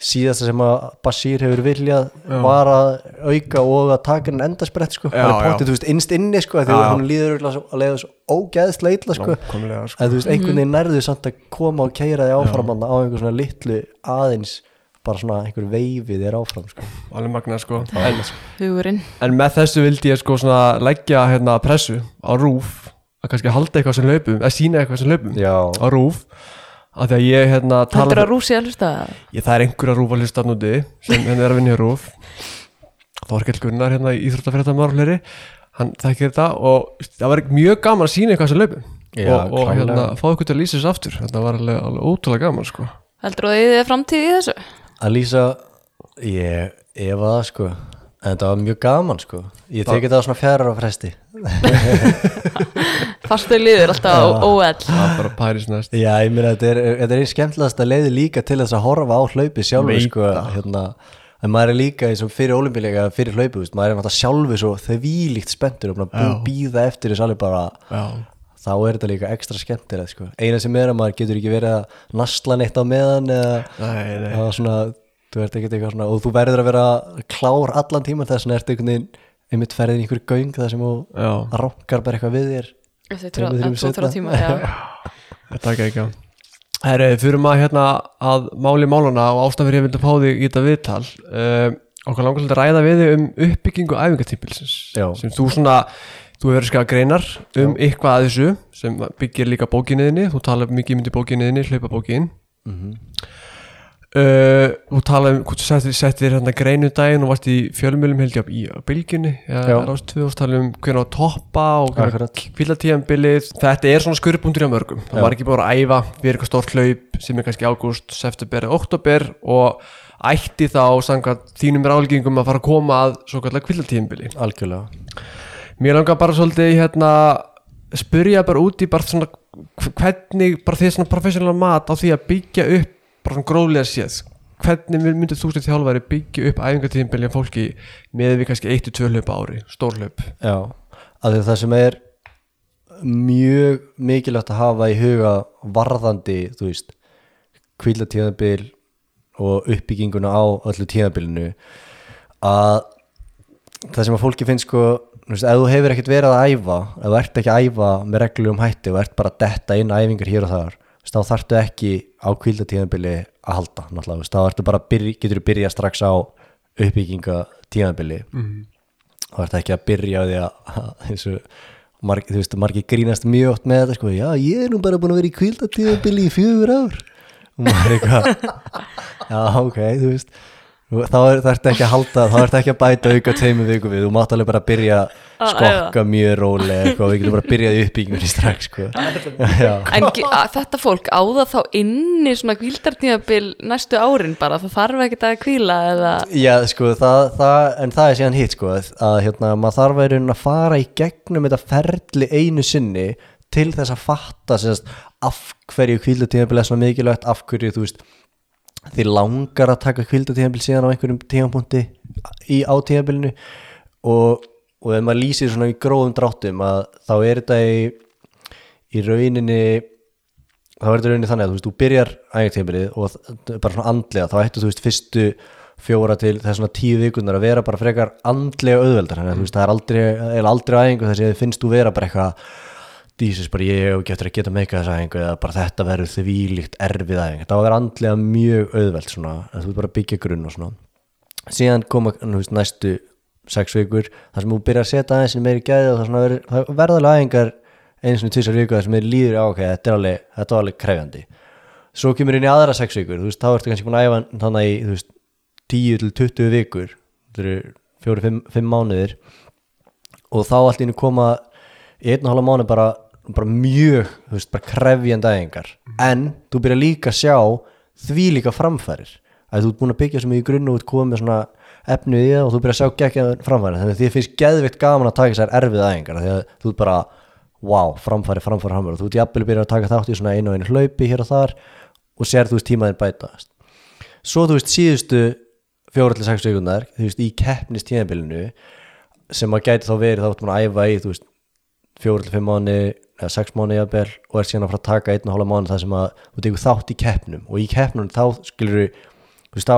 síðasta sem að Bashir hefur viljað Já. var að auka og að taka hann endasbrett sko, bara já. pottið, þú veist, innst inni sko, því að hann líður að leiða svo ógeðslega illa sko. Nákvæmlega, sko. að þú veist, einhvern veginn nærðu samt að koma og keira þig áfram þarna á einhver svona litlu aðeins bara svona einhver veifið þér áfram sko. alveg magnað sko. En, en með þessu vildi ég sko svona leggja hérna pressu á rúf að kannski halda eitthvað sem laupum eða sína eitthvað sem laupum já, á rúf af því að ég hérna Heldur tala að rúsi að hlusta ég, það er einhver að rúfa hlusta núti sem hérna er að vinna í rúf Þorkell Gunnar hérna í fleiri hann þekkir þetta og það var mjög gaman að sína eitthvað sem laupum Já, og, og klárlega. hérna fá eitthvað til að lýsa þessu aftur. Þetta var alveg, alveg ótrúlega gaman sko. Heldur að þið er framtíð í þessu? að lýsa ég efa það sko en þetta var mjög gaman sko. Ég tekið þetta á svona fjærar á fresti. Fastu liður alltaf óell það var bara Paris næst. Já, ég meina þetta er, þetta er einn skemmtilegast að leiði líka til þess að horfa á hlaupi sjálfu sko, það. hérna. En maður er líka eins og fyrir olimpíuleika fyrir hlaupi, þú veist, maður er náttúrulega sjálfu svo þvílíkt spenntur og að býða eftir þess alveg bara. Já, þá er þetta líka ekstra skemmtilegt sko. eina sem er að maður getur ekki verið að nasla neitt á meðan eða nei, nei. það var svona, þú ert ekkert eitthvað svona og þú verður að vera klár allan tíman þess að ertu einhvern veginn einmitt ferðin í einhver göng þar sem þú já, rankar bara eitthvað við þér þrjá seinna. tíma já. þetta ekki ekki Herri, fyrir maður hérna að máli máluna og ástæðan fyrir ég vildi fá þig í þetta viðtal uh, okkur langar svolítið að ræða við þig um uppbyggingu æfingatímpilsins Já. sem þú svona, þú hefur skjað greinar um eitthvað að þessu sem byggir líka bókinniðinni, þú talar mikið myndi bókinniðinni, hlaupa bókin Mhm. Uh, þú talar um, þú settir, settir hérna greinu daginn og varst í fjölmjölum held ég í bylgjunni, Já. ja, rástu og tala um hvernig á að toppa og Akkurat. kvílatíðanbilið þetta er svona skurðbúndur hjá mörgum það Já. var ekki búin að æfa fyrir eitthvað stórt hlaup sem er kannski ágúst, september eða oktober og ætti þá samkvæmt þínum ráðlíkingum að fara að koma að svo kallar kvílatíðanbili algjörlega mér langar bara svolítið hérna spyrja bara út í bara svona hvernig bara því svona professional mat á því að byggja upp bara svona gróðlega séð. Hvernig myndir þú sem þjálfari byggja upp æfingartíðinbili af fólki með við kannski 1-2 hlaup á ári, stór hlaup? Já, að því það sem er mjög mikilvægt að hafa í huga varðandi, þú veist kvílatíðabil og uppbygginguna á öllu tíðabilinu að það sem að fólki finnst sko ef þú hefur ekkert verið að æfa ef þú ert ekki að æfa með reglum hætti og ert bara að detta inn æfingar hér og þar þá þarftu ekki á kvíldatíðanbili að halda náttúrulega, þá ertu bara byrja, getur þú byrja strax á uppbygginga tíðanbili þá ertu ekki að byrja á því að og marg, þú veist, margir grínast mjög oft með þetta sko, já, ég er nú bara búin að vera í kvíldatíðanbili í fjögur ár. Og maður er eitthvað já, ok, þú veist þá er það ekki að halda þá ert ekki að bæta auka tveimur viku við. Þú mátt alveg bara byrja að skokka mjög rólega eitthvað, við getum bara að byrja í uppbyggingunni strax sko. En þetta fólk á það þá inni svona kvíldartímabil næstu árin bara, það þarf ekkert að kvíla eða Já, sko, það, það, en það er síðan hitt sko, að hérna, maður þarf að, að fara í gegnum þetta ferli einu sinni til þess að fatta sérst, af hverju kvíldatímabil er svona mikilvægt, af hverju þú veist þið langar að taka kvíldatímabil síðan á einhverjum tímapunkti í á tímabilinu og, og ef maður lýsir svona í gróðum dráttum að þá er þetta í, í rauninni þá er þetta rauninni þannig að þú veist, þú byrjar ægjartímabilið og bara svona andlega þá ættu þú veist fyrstu fjóra til þess svona tíu vikunar að vera bara frekar andlega auðveldar, þannig að þú veist, það er aldrei, er aldrei ægingu þess að finnst þú vera bara eitthvað dísis bara ég og getur að geta meika þessa æfingu eða bara þetta verður þvílíkt erfið æfingu, það var að vera andlega mjög auðveld svona, að þú bara byggja grunn og svona. Síðan koma veist, næstu sex vikur þar sem þú byrjar að setja aðeins meiri gæði og það, verður- það verðalega æfingar eins og tvisar viku þar sem þér líður á ok, þetta er þetta var alveg krefjandi. Svo kemur inn í aðra sex vikur veist, þá ertu kannski búin að æfa þannig í þú veist, 10 til 20 vikur 4-5 mánuðir. Og þá allt inn koma í einn og halva mánu bara, bara mjög, þú veist, bara krefjandi æfingar. En þú byrjar líka að sjá því líka framfærir að þú ert búin að byggja sem í grunn og ert komið svona efnið í það og þú byrjar að sjá geggja framfærir þannig að því finnst geðvikt gaman að taka þessar erfið æfingar því að þú ert bara, wow, framfæri, framfæri, framfæri þú ert jafnvel byrjar að taka þátt í svona einu og einu hlaupi hér og þar og sér þú veist tímaðin bætast. Svo þú veist síðustu fjóra til sex sekundar þú veist í keppnist tíðanbylinu sem að gæti þá verið þá æfa í þú veist fjóra til fimm mánu eða sex mánu jafnvel og er síðan að fara að taka einn og hálfa mánu þar sem að þú tekur þátt í keppnum. Og í keppnum þá skilur þú þá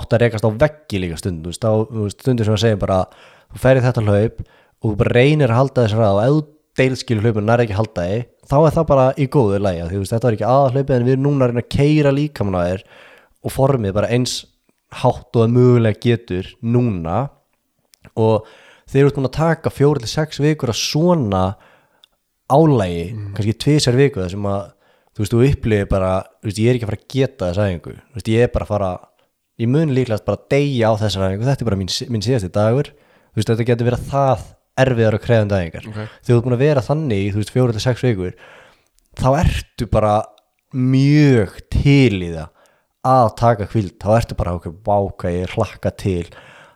átt að rekast á veggi líka stundum. Þú veist, stundir sem að segja bara þú ferði þetta hlaup og þú bara reynir að halda þess ræð og ef þú deilskilur hlaupin nær ekki að halda þig þá er það bara í góðu veist þetta var ekki aðhlaupið en við erum núna að reyna að keira líkamann á þér og formið bara eins hátt og það mögulega getur núna. Og þeir eru búin að taka fjóri til sex vikur að svona álægi, kannski tvisar viku það sem að, þú veist, þú upplifir bara þú veist, ég er ekki að fara að geta þess aðeingu þú veist, ég er bara að fara ég mun líklegast bara að deyja á þessar aðeingu þetta er bara mín, mín síðasti dagur. Þú veist, þetta getur verið það erfiðar og krefandi aðeingar Ok. þegar þú ert búin að vera þannig þú veist, fjóri til sex vikur þá ertu bara mjög til í það að taka kvild, þá ertu bara okkur váka ég hlakka til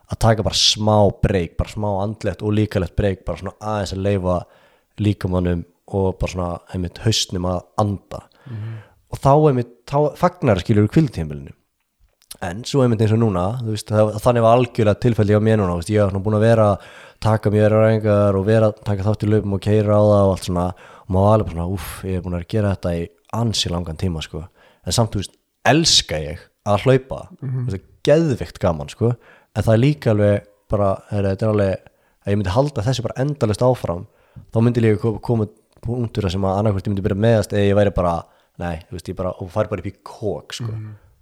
að taka bara smá breyk, bara smá andlegt og líkalegt breyk, bara svona aðeins að leifa líkamannum og bara svona einmitt haustnum að anda. Og þá einmitt, þá fagnar skilur kvildtímbilinu en svo einmitt eins og núna veist, það, þannig var algjörlega tilfelli á mér núna veist, ég var búin að vera að taka mér ræðingar og vera að taka þátt í löpum og keira á það og allt svona. Og maður var alveg bara svona, uff, ég er búin að gera þetta í ansi langan tíma sko. En samt, þú veist, elska ég að hlaupa. Mm -hmm. þetta er geðvikt gaman sko. En það er líka alveg bara, er, þetta er alveg að ég myndi halda þessi bara endalist áfram þá myndi líka koma, koma punktur sem að annarkvæmt ég myndi byrja meðast eða ég væri bara, nei, þú veist, ég bara og fær bara upp í kók, sko.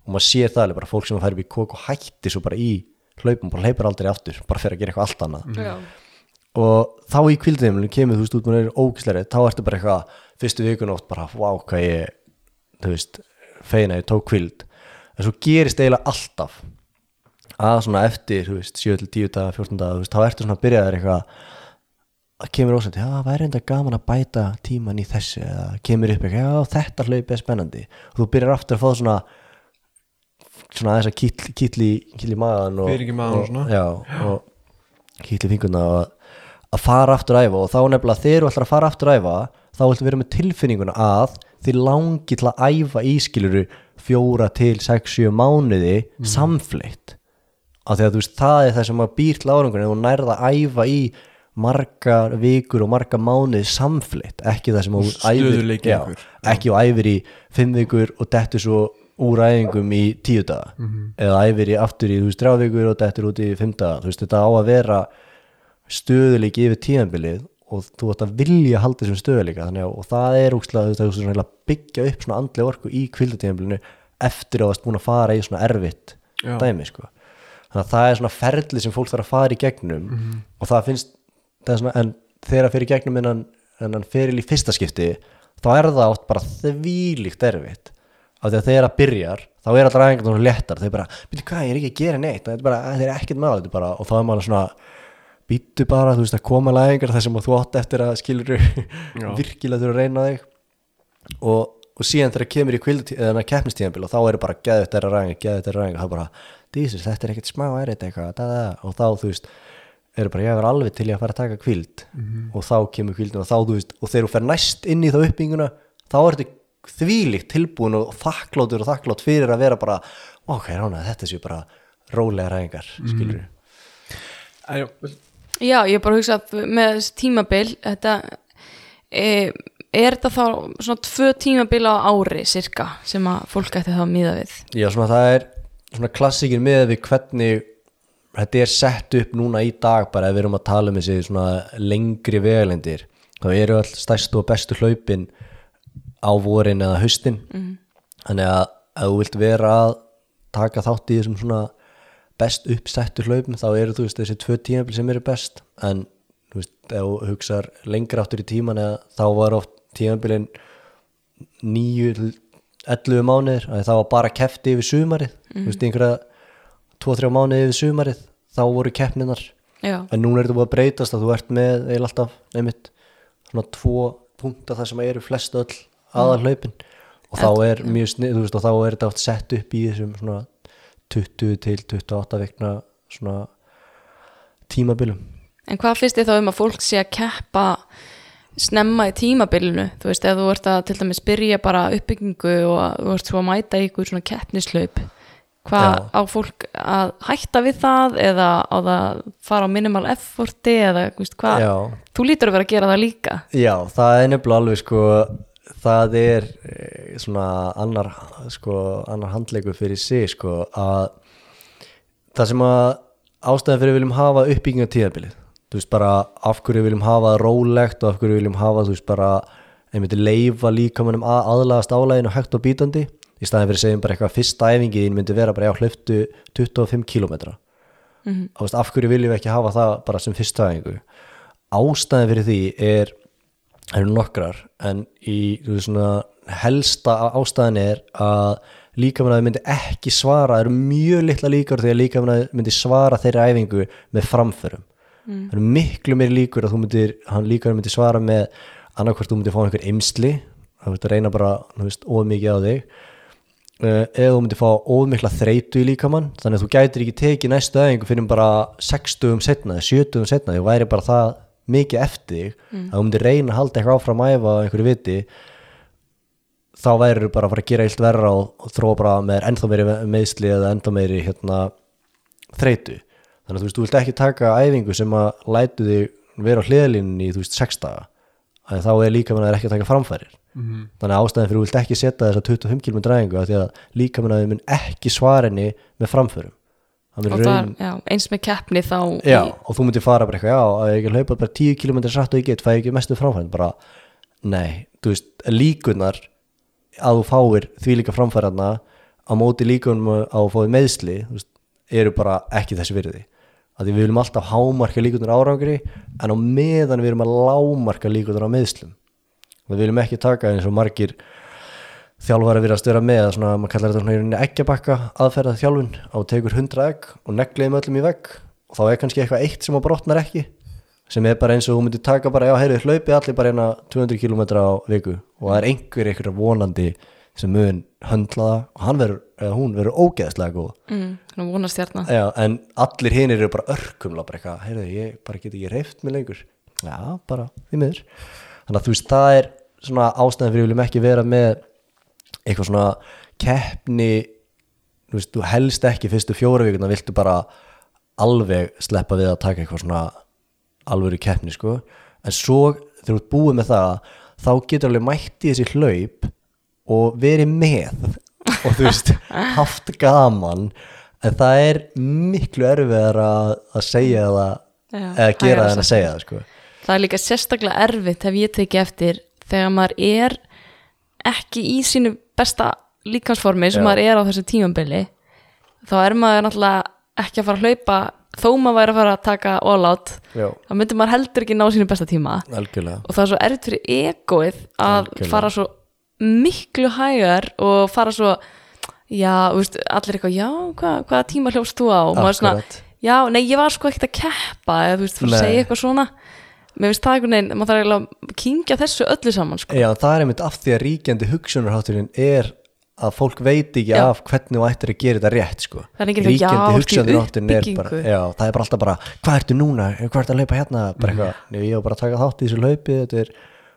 Og maður sér það alveg bara fólk sem fær upp í kók og hættir svo bara í hlaupum, bara hleypar aldrei aftur bara fyrir að gera eitthvað allt annað. Já. og þá í kvildinumlinu kemur þú veist út með ógisleiri, þá ertu bara eitthvað fyrstu vikun oft bara, vá hvað ég þú veist, feina ég tók kvild en svo gerist eiginlega alltaf að svona eftir, þú veist 7 til 10 daga, 14 daga, þú veist, þá ertu svona að byrja þér eitthvað að kemur ósænt, já, væri enda gaman að bæta tíman í þessu, eða kemur upp eitthvað, já, þetta hlaup er spennandi. Og þú byrjar aftur að fá svona svona þess að kýtli kýtli, kýtli maðan og, magann og já, og kýtli fingurna og að fara aftur að æfa. Og þá nefnilega þegar þú ætlar að fara aftur að æfa þá ætlar vera með tilfinninguna að þið langi til að æfa ískiluru fjóra til sex, sjö mánuði mm. samfleitt af því að þú veist það er það sem að býr til árangur ef þú nærða að æfa í margar vikur og margar mánuði samfleitt ekki það sem æfir já, ekki og æfir í fimm vikur og dettur svo úr æfingum í tíu daga. Eða æfir í aftur í þú veist þrjá vikur og dettur út í fimm daga. Þú veist þetta á að vera stöðuleiki yfir tíðanbilið og þú ætti að vilja halda þessum stöðuleika þannig að og það er úkslega þú veist, að byggja upp svona andlega orku í kvildatíðanbilinu eftir að þú varst búin að fara í svona erfitt Já. dæmi sko. Þannig að það er svona ferli sem fólk þarf að fara í gegnum og það finnst það er svona, en þegar það fyrir gegnum innan, innan feril í fyrsta skipti þá er það átt bara þvílíkt erfitt. Af því að þegar það byrjar þá er alltaf ræðingar svona léttar. Þau bara, býttu hvað, ég er ekki að gera neitt. Þetta er bara, þetta er ekkert er bara. Og þá er maður svona, býttu bara þú veist að koma læðingar þar sem að þú átt eftir að skilur virkilega þurfa að reyna þig. Og, og síðan þegar kemur í keppnistíðanbíl og þá eru bara geðið þeirra ræðingar, geðið þeirra ræðingar, þá bara þetta er ekkert smá erið eitthvað da, da, da. og þá þú veist eru bara, ég er alveg til ég að fara að taka kvild og þá kemur kvildin og þá þú veist og þegar þú fer næst inn í þá uppbygginguna þá er þetta þvílíkt tilbúin og þakkláttur og þakklátt fyrir að vera bara ok, rána, þetta séu bara rólega ræðingar, skilur En, já, Já, ég er bara að hugsa að með þessi tímabil þetta e, er þetta þá svona tvö tímabil á ári cirka sem að fólk ætti þá að míða við? Já, svona það er svona klassíkin með við hvernig þetta er sett upp núna í dag bara ef við erum að tala um þessi svona lengri vegalendir þá eru all stærstu og bestu hlaupin á vorin eða haustin. Þannig að ef þú vilt vera að taka þátt í þessum svona best uppsettu hlaupum þá eru þú veist þessi tvö tímabil sem eru best. En þú veist ef þú hugsar lengra áttur í tíman eða þá var oft tímabilin nýju til 11 mánuðir að það var bara kefti yfir sumarið. Þú veist einhverja 2-3 mánuði yfir sumarið þá voru keppninar Já, en núna er þetta búið að breytast að þú ert með eða alltaf nefnitt svona tvo punkta þar sem eru flest öll aðal hlaupin og þá er mjög snið, þú veist og þá er þetta oft sett upp í þessum svona 20 til 28 vikna svona tímabilum. En hvað finnst þið þá um að fólk sé að keppa snemma í tímabilinu? Þú veist, ef þú ert að til dæmis byrja bara uppbyggingu og þú ert svo að mæta ykkur svona keppnislaup hvað á fólk að hætta við það eða á það að fara á minimal efforti eða hvað, þú lítur að vera að gera það líka. Já, það er nefnilega alveg sko það er eh, svona annar, sko, annar handleikur fyrir sig sko að það sem að ástæðan fyrir við viljum hafa uppbygginga tíðabilið þú veist bara af hverju við viljum hafa rólegt og af hverju við viljum hafa þú veist bara einmitt leifa líkamannum að aðlagast álæginu hægt og bítandi í staðin fyrir að segjum bara eitthvað fyrsta æfingi þín myndi vera bara já hlöftu 25 kilometra mm -hmm. af hverju viljum við ekki hafa það bara sem fyrsta æfingu? Ástæðan fyrir því er eru nokkrar en í veist, svona, helsta ástæðan er að líkamannæði myndi ekki svara það eru mjög litla líkur þegar líkamannæði myndi svara þeirri æfingu með framförum. Það eru miklu meiri líkur að þú myndir, hann líkamannæði myndi svara með annarkvort þú myndir fá einhver ymsli það myndi reyna bara, þú veist, of mikið á þig eða þú myndir fá of mikla þreytu í líkamann þannig að þú gætir ekki tekið næstu æfingu fyrir bara 60 setna, 70 setna því væri bara það mikið eftir þig að þú myndir reyna að halda eitthvað áfram að æfa einhverju viti þá væri bara að fara að gera illt verra og, og þróa bara með ennþá meiri meðsli eða ennþá meiri hérna, þreytu. Þannig að þú veist, þú vilt ekki taka æfingu sem að lætu þig vera á hliðlinni í þú veist, sex daga. að þá er líka mann ekki að taka framfærir þannig að ástæðan fyrir þú vilt ekki setja þessa 25 km dræfingu af því að líka mann mun ekki svara henni með framförum. Það það, raun, já, eins með keppni þá já, í, og þú myndir fara bara eitthvað já, að ég ekki hlaupa bara 10 km satt og ég get fæ ég ekki mestu framfærin bara, nei, þú veist, líkunar að þú fáir því líka framfærinna á móti líkunum að þú fáið meðsli þú veist, eru bara ekki þessi virði að við viljum alltaf hámarka líkunar árangri en á meðan við erum að lámarka líkunar á meðslum við viljum ekki taka eins og margir þjálfari virðast vera með svona, maður kallar þetta svona í rauninni eggjabakka aðferðað þjálfun á tekur 100 egg og negliðum öllum í vegg og þá er kannski eitthvað eitt sem að brotnar ekki sem er bara eins og þú myndir taka bara, já, heyrðu, hlaupið allir bara eina 200 km á viku og það er einhver einhver vonandi sem mun höndla það og hann verður, eða hún verður ógeðslega góð. Mm, svona vonastjarna já, en allir hinir eru bara örkumla bara eitthvað, heyrðu, ég bara get ekki reyft mig lengur. Já, bara, því miður. Þannig að þú veist, það er svona ástæðan fyrir við viljum ekki vera með eitthvað svona keppni þú veist, þú helst ekki fyrstu fjóra vikuna viltu bara alveg sleppa við að taka eitthvað svona alvöru keppni sko. En svo þegar þú búið með það þá getur alveg mætt í þessi hlaup og verið með og þú veist, haft gaman en það er miklu erfiðar að, að segja það Já, eða gera það en að segja það sko. Það er líka sérstaklega erfitt hef ég tekið eftir þegar maður er ekki í sínu besta líkansformi sem Já. maður er á þessu tímambili þá er maður náttúrulega ekki að fara að hlaupa. Þó maður væri að fara að taka all out Já, þá myndir maður heldur ekki ná sínu besta tíma. Algjörlega. Og það er svo erfitt fyrir egoið að Algjörlega. fara svo miklu hægar og fara svo já, þú veist, allir eitthvað já, hvað, hvaða tíma hljófst þú á og maður er svona, já, nei, ég var sko ekkert að keppa eða þú veist, Nei. segja eitthvað svona mér finnst það einhvern veginn, maður þarf eiginlega að kingja þessu öllu saman sko. Já, það er einmitt af því að ríkjandi hugsunarhátturinn er að fólk veit ekki Já. af hvernig þú ættir að gera þetta rétt sko. Eitthvað, ríkjandi hugsunarhátturinn er bara já, það er bara alltaf bara, hvað ertu núna hvað ertu að laupa hérna, bara eitthvað Nei, ég var bara að taka þátt í þessu laupi, þetta er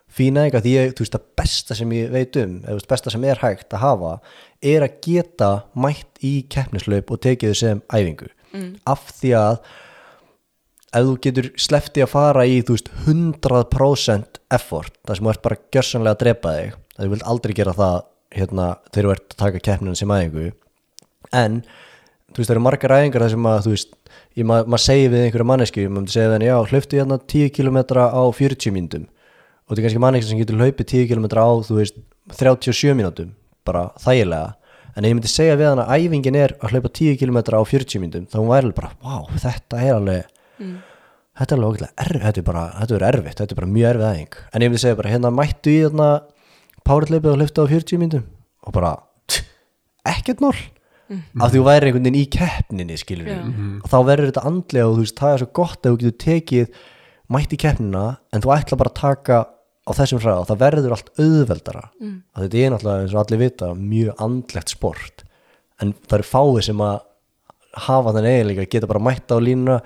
fína eitthvað, því ég, þú veist, það besta sem ég veit um eða veist, besta sem er hægt að hafa er að geta mætt í keppnislaup og tekið þau sem æfingu. Mm. af því að ef þú getur sleppti að fara í þú veist 100% effort það sem þú ert bara gjörsanlega að drepa þig það þú vilt aldrei gera það hérna, þegar þú ert að taka keppninu sem æfingu. En þú veist það eru margar æfingar þar sem að þú veist ég, ma maður segir við einhverja manneski maður segja þenni já hlauptu hérna 10 km á 40 mínútum og þetta er kannski manneski sem getur hlaupið 10 km á þú veist 37 mínútum bara þægilega. En ef ég myndi segja við hann að æfingin er að hlaupa 10 km á 40 mínútum þá hún væri bara, wow, þetta er alveg þetta er alveg erfitt þetta er bara, þetta er erfitt, þetta er bara mjög erfið æfing. En ég myndi segja bara, hérna mættu í þarna powerleipið og hlaupa á 40 mínútum. Og bara, ekkert mál. Af því þú væri einhvern veginn í keppninni skilur Já. og þá verður þetta andlega og þú veist, það er svo gott að þú getur tekið mætt í keppnina en þú ætla bara að taka á þessum hraða og það verður allt auðveldara. Mm. að þetta er náttúrulega eins og allir vita mjög andlegt sport. En það eru fáið sem að hafa þann eiginleika, geta bara mætt á línuna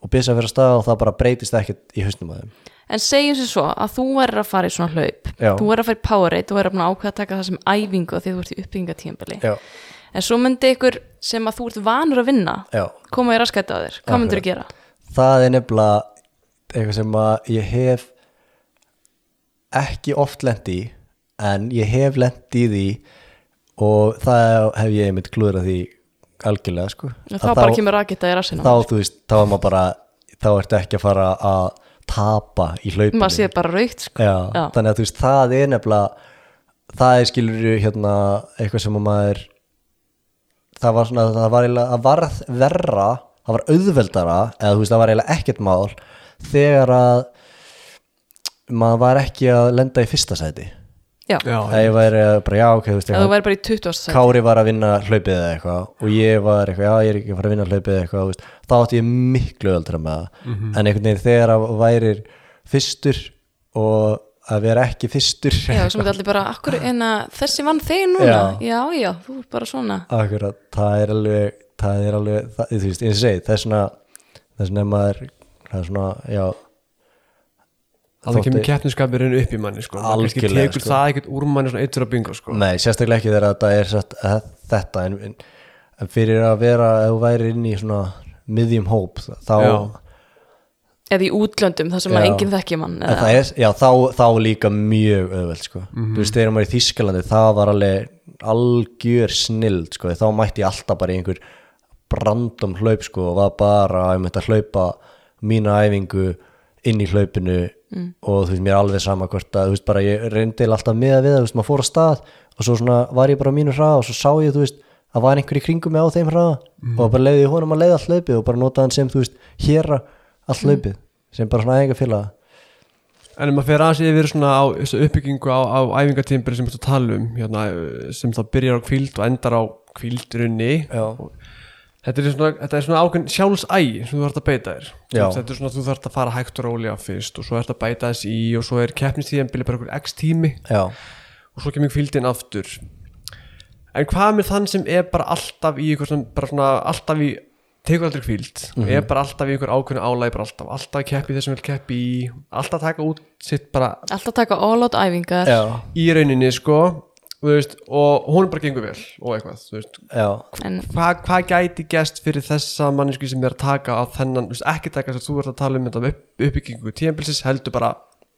og byrja að fyrir stað og það bara breytist ekkert í hausnum að þeim. En segjum sér svo að þú verður að fara í svona hlaup. Já. þú verður að fara í Powerade, þú verður að ákveða að taka það sem æfingu því þú ert í uppbyggingatímbali en svo myndi ykkur sem að þú ert vanur að vinna já. koma í raskætti á þér, hvað myndir þú gera? það er nefnilega eitthvað sem að ég hef ekki oft lent í en ég hef lent í því og það hef ég einmitt klúðrað því algjörlega sko þá Að bara kemur raskætti í rassinu þá þú veist, þá er maður bara þá ertu ekki að fara að tapa í hlaupinu maður sé bara raukt sko. Já, Já. þannig að þú veist, það er nefnilega það er skilur hérna eitthvað sem að maður það var svona, það var eiginlega það varð verra, það var auðveldara eða þú veist, það var eiginlega ekkert mál þegar að maður var ekki að lenda í fyrsta sæti. Já, Já, að ég væri bara, já, ok, þú veist ef þú verður bara í 20. sæti. Kári var að vinna hlaupið eða eitthvað og ég var eitthvað, já, ég er ekki að fara að vinna hlaupið eða eitthvað, þú veist, þá átti ég miklu öldra með það, Mhm. en einhvern veginn þegar að værir fyrstur og að vera ekki fyrstur. Já, sem þetta allir bara, akkur, en að þessi vann þig núna, já, já, þú ert bara svona. Akkurat, það er alveg það er alveg, það, þú veist, eins og segi það er svona, það er svona maður það er svona, já það þótti- kemur keppniskapurinn upp í manni sko. Maður Algjörlega, tekur sko. það ekkert úr manni svona eittur að bingo sko. Nei, sérstaklega ekki þegar þetta er satt, að, þetta en, en, en fyrir að vera ef þú væri inn í svona miðjum hóp þá Já. eða í útlöndum, þar sem að Já. enginn þekki mann það er, já, þá, þá líka mjög öðveld sko. Mhm. þú veist, þegar maður er í Þískalandi það var alveg algjör snild sko. þá mætti ég alltaf bara í einhver brandum hlaup sko, og var bara að ég myndi að hlaupa mína æfingu inn í hlaupinu og þú veist, mér er alveg sama hvort að, þú veist, bara ég reyndi alltaf með við það, þú veist, maður fór á stað og svo svona var ég bara á mínu hraða og svo sá ég, þú veist, að var einhver í kringum mig á þeim hraða og bara leiði ég honum að leiða allt hlaupið og bara notaði hann sem, þú veist, héra allt hlaupið, sem bara svona æfinga félaga En ef maður fer aðeins yfir svona á þessu uppbyggingu á, á æfingatímbri sem þú tala um hérna, sem þá byrjar á kvíld og endar á kvíldrunni Já. Þetta er svona, þetta er svona ákveðin sjálfsægi sem þú þarf að beita þér. Já. þetta er svona þú þarf að fara hægt og rólega fyrst og svo ert að bæta þess í og svo er keppnistíðanbili bara einhver x tími. Já, og svo kemur kvíldin aftur. En hvað með þann sem er bara alltaf í einhver svona, bara svona alltaf í tekur aldrei kvíld Mhm. og er bara alltaf í einhver ákveðin álæg bara alltaf, alltaf að keppi þessum vil keppi í alltaf taka út sitt bara alltaf taka all out æfingar. Já, í rauninni sko veist, og hún bara gengur vel og eitthvað hvað hva gæti gæst fyrir þessa mannesku sem er að taka á þennan, veist, ekki taka þess að þú ert að tala um þetta upp, uppbyggingu tíðanbilsis heldur bara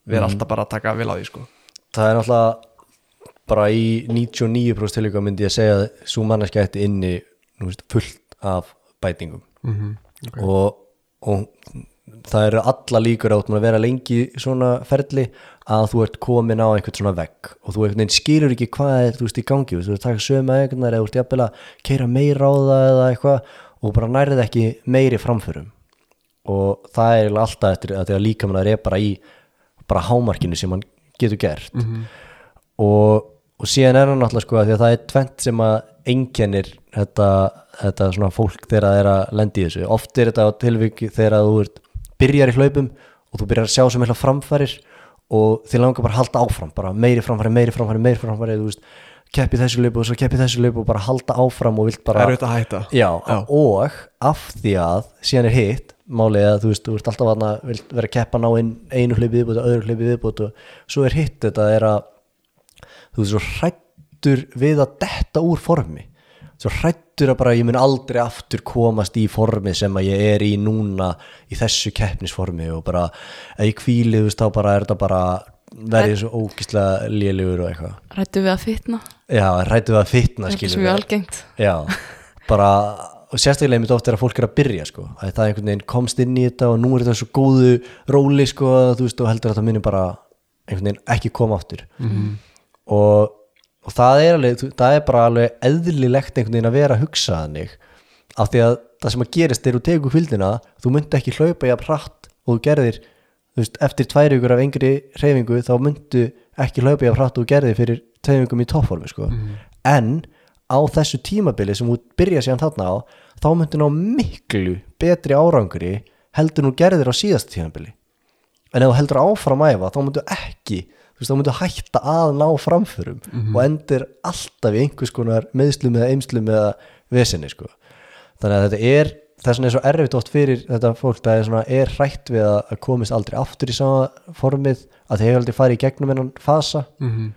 vera alltaf bara að taka vel á því sko. Það er náttúrulega bara í 99% tilíka myndi ég að segja að svo manneskja ætti inni nú veist, fullt af bætingum. Mhm, og, og það eru alla líkur átt að vera lengi svona ferli að þú ert komin á einhvern svona vegg. Og þú einhvern veginn skilur ekki hvað er þú veist í gangi, þú veist, að taka sömu eignar eða þú ert jafnvel að keira meira á það eða eitthvað og bara nærið ekki meiri framförum. Og það er alltaf eftir að því að líka mann er bara í bara hámarkinu sem hann getur gert. Og, og síðan er hann náttúrulega sko að því að það er tvent sem að einkennir þetta, þetta svona fólk þegar það er að lendi þessu. Oft er þetta á tilviki þegar þú ert, byrjar í hlaupum og þú byrjar að sjá sem eitthvað framfærir og þið langar bara að halda áfram bara meiri framfæri, meiri framfæri, meiri framfæri þú veist, keppi þessu hlaupu og svo keppi þessu hlaupu og bara halda áfram og vilt bara auðvitað að hætta. Já, og af því að síðan er hitt, málið að þú veist þú ert alltaf að vilt vera að keppa ná inn einu hlaupi viðbútt og öðru hlaupi viðbútt og svo er hitt þetta er að þú veist svo hrættur við að detta úr formi svo hrættur að bara ég mun aldrei aftur komast í formi sem að ég er í núna í þessu keppnisformi og bara ef ég kvíli þú veist þá bara er þetta bara verið svo ógislega lélugur og eitthvað. Rættu við að fitna? Já, hrættu við að fitna er skilur svo mjög algengt. Já, bara og sérstaklega mitt oft er að fólk er að byrja sko að það einhvern veginn komst inn í þetta og nú er þetta svo góðu róli sko að þú veist og heldur að það minni bara einhvern veginn ekki koma aftur. -hmm. og, og það er alveg það er bara alveg eðlilegt einhvern veginn að vera að hugsa þannig af því að það sem að gerist er þú tegur kvildina þú myndi ekki hlaupa jafn hratt og þú gerðir þú veist, eftir tvær ykkur af engri hreyfingu þá myndu ekki hlaupa jafn hratt og þú gerðir fyrir tveimingum í toppformi sko. en á þessu tímabili sem þú byrja síðan þarna á þá myndu ná miklu betri árangri heldur nú gerðir á síðasta tímabili en ef þú heldur áfram að æfa þá myndu ekki þú veist, þá myndu hætta að ná framförum og endur alltaf í einhvers konar meðslum eða eimslum eða vesinni sko. þannig að þetta er þess vegna er svo erfitt oft fyrir þetta fólk það er, svona, er hrætt við að að komist aldrei aftur í sama formið að þeir hefur aldrei farið í gegnum hennan fasa Mhm.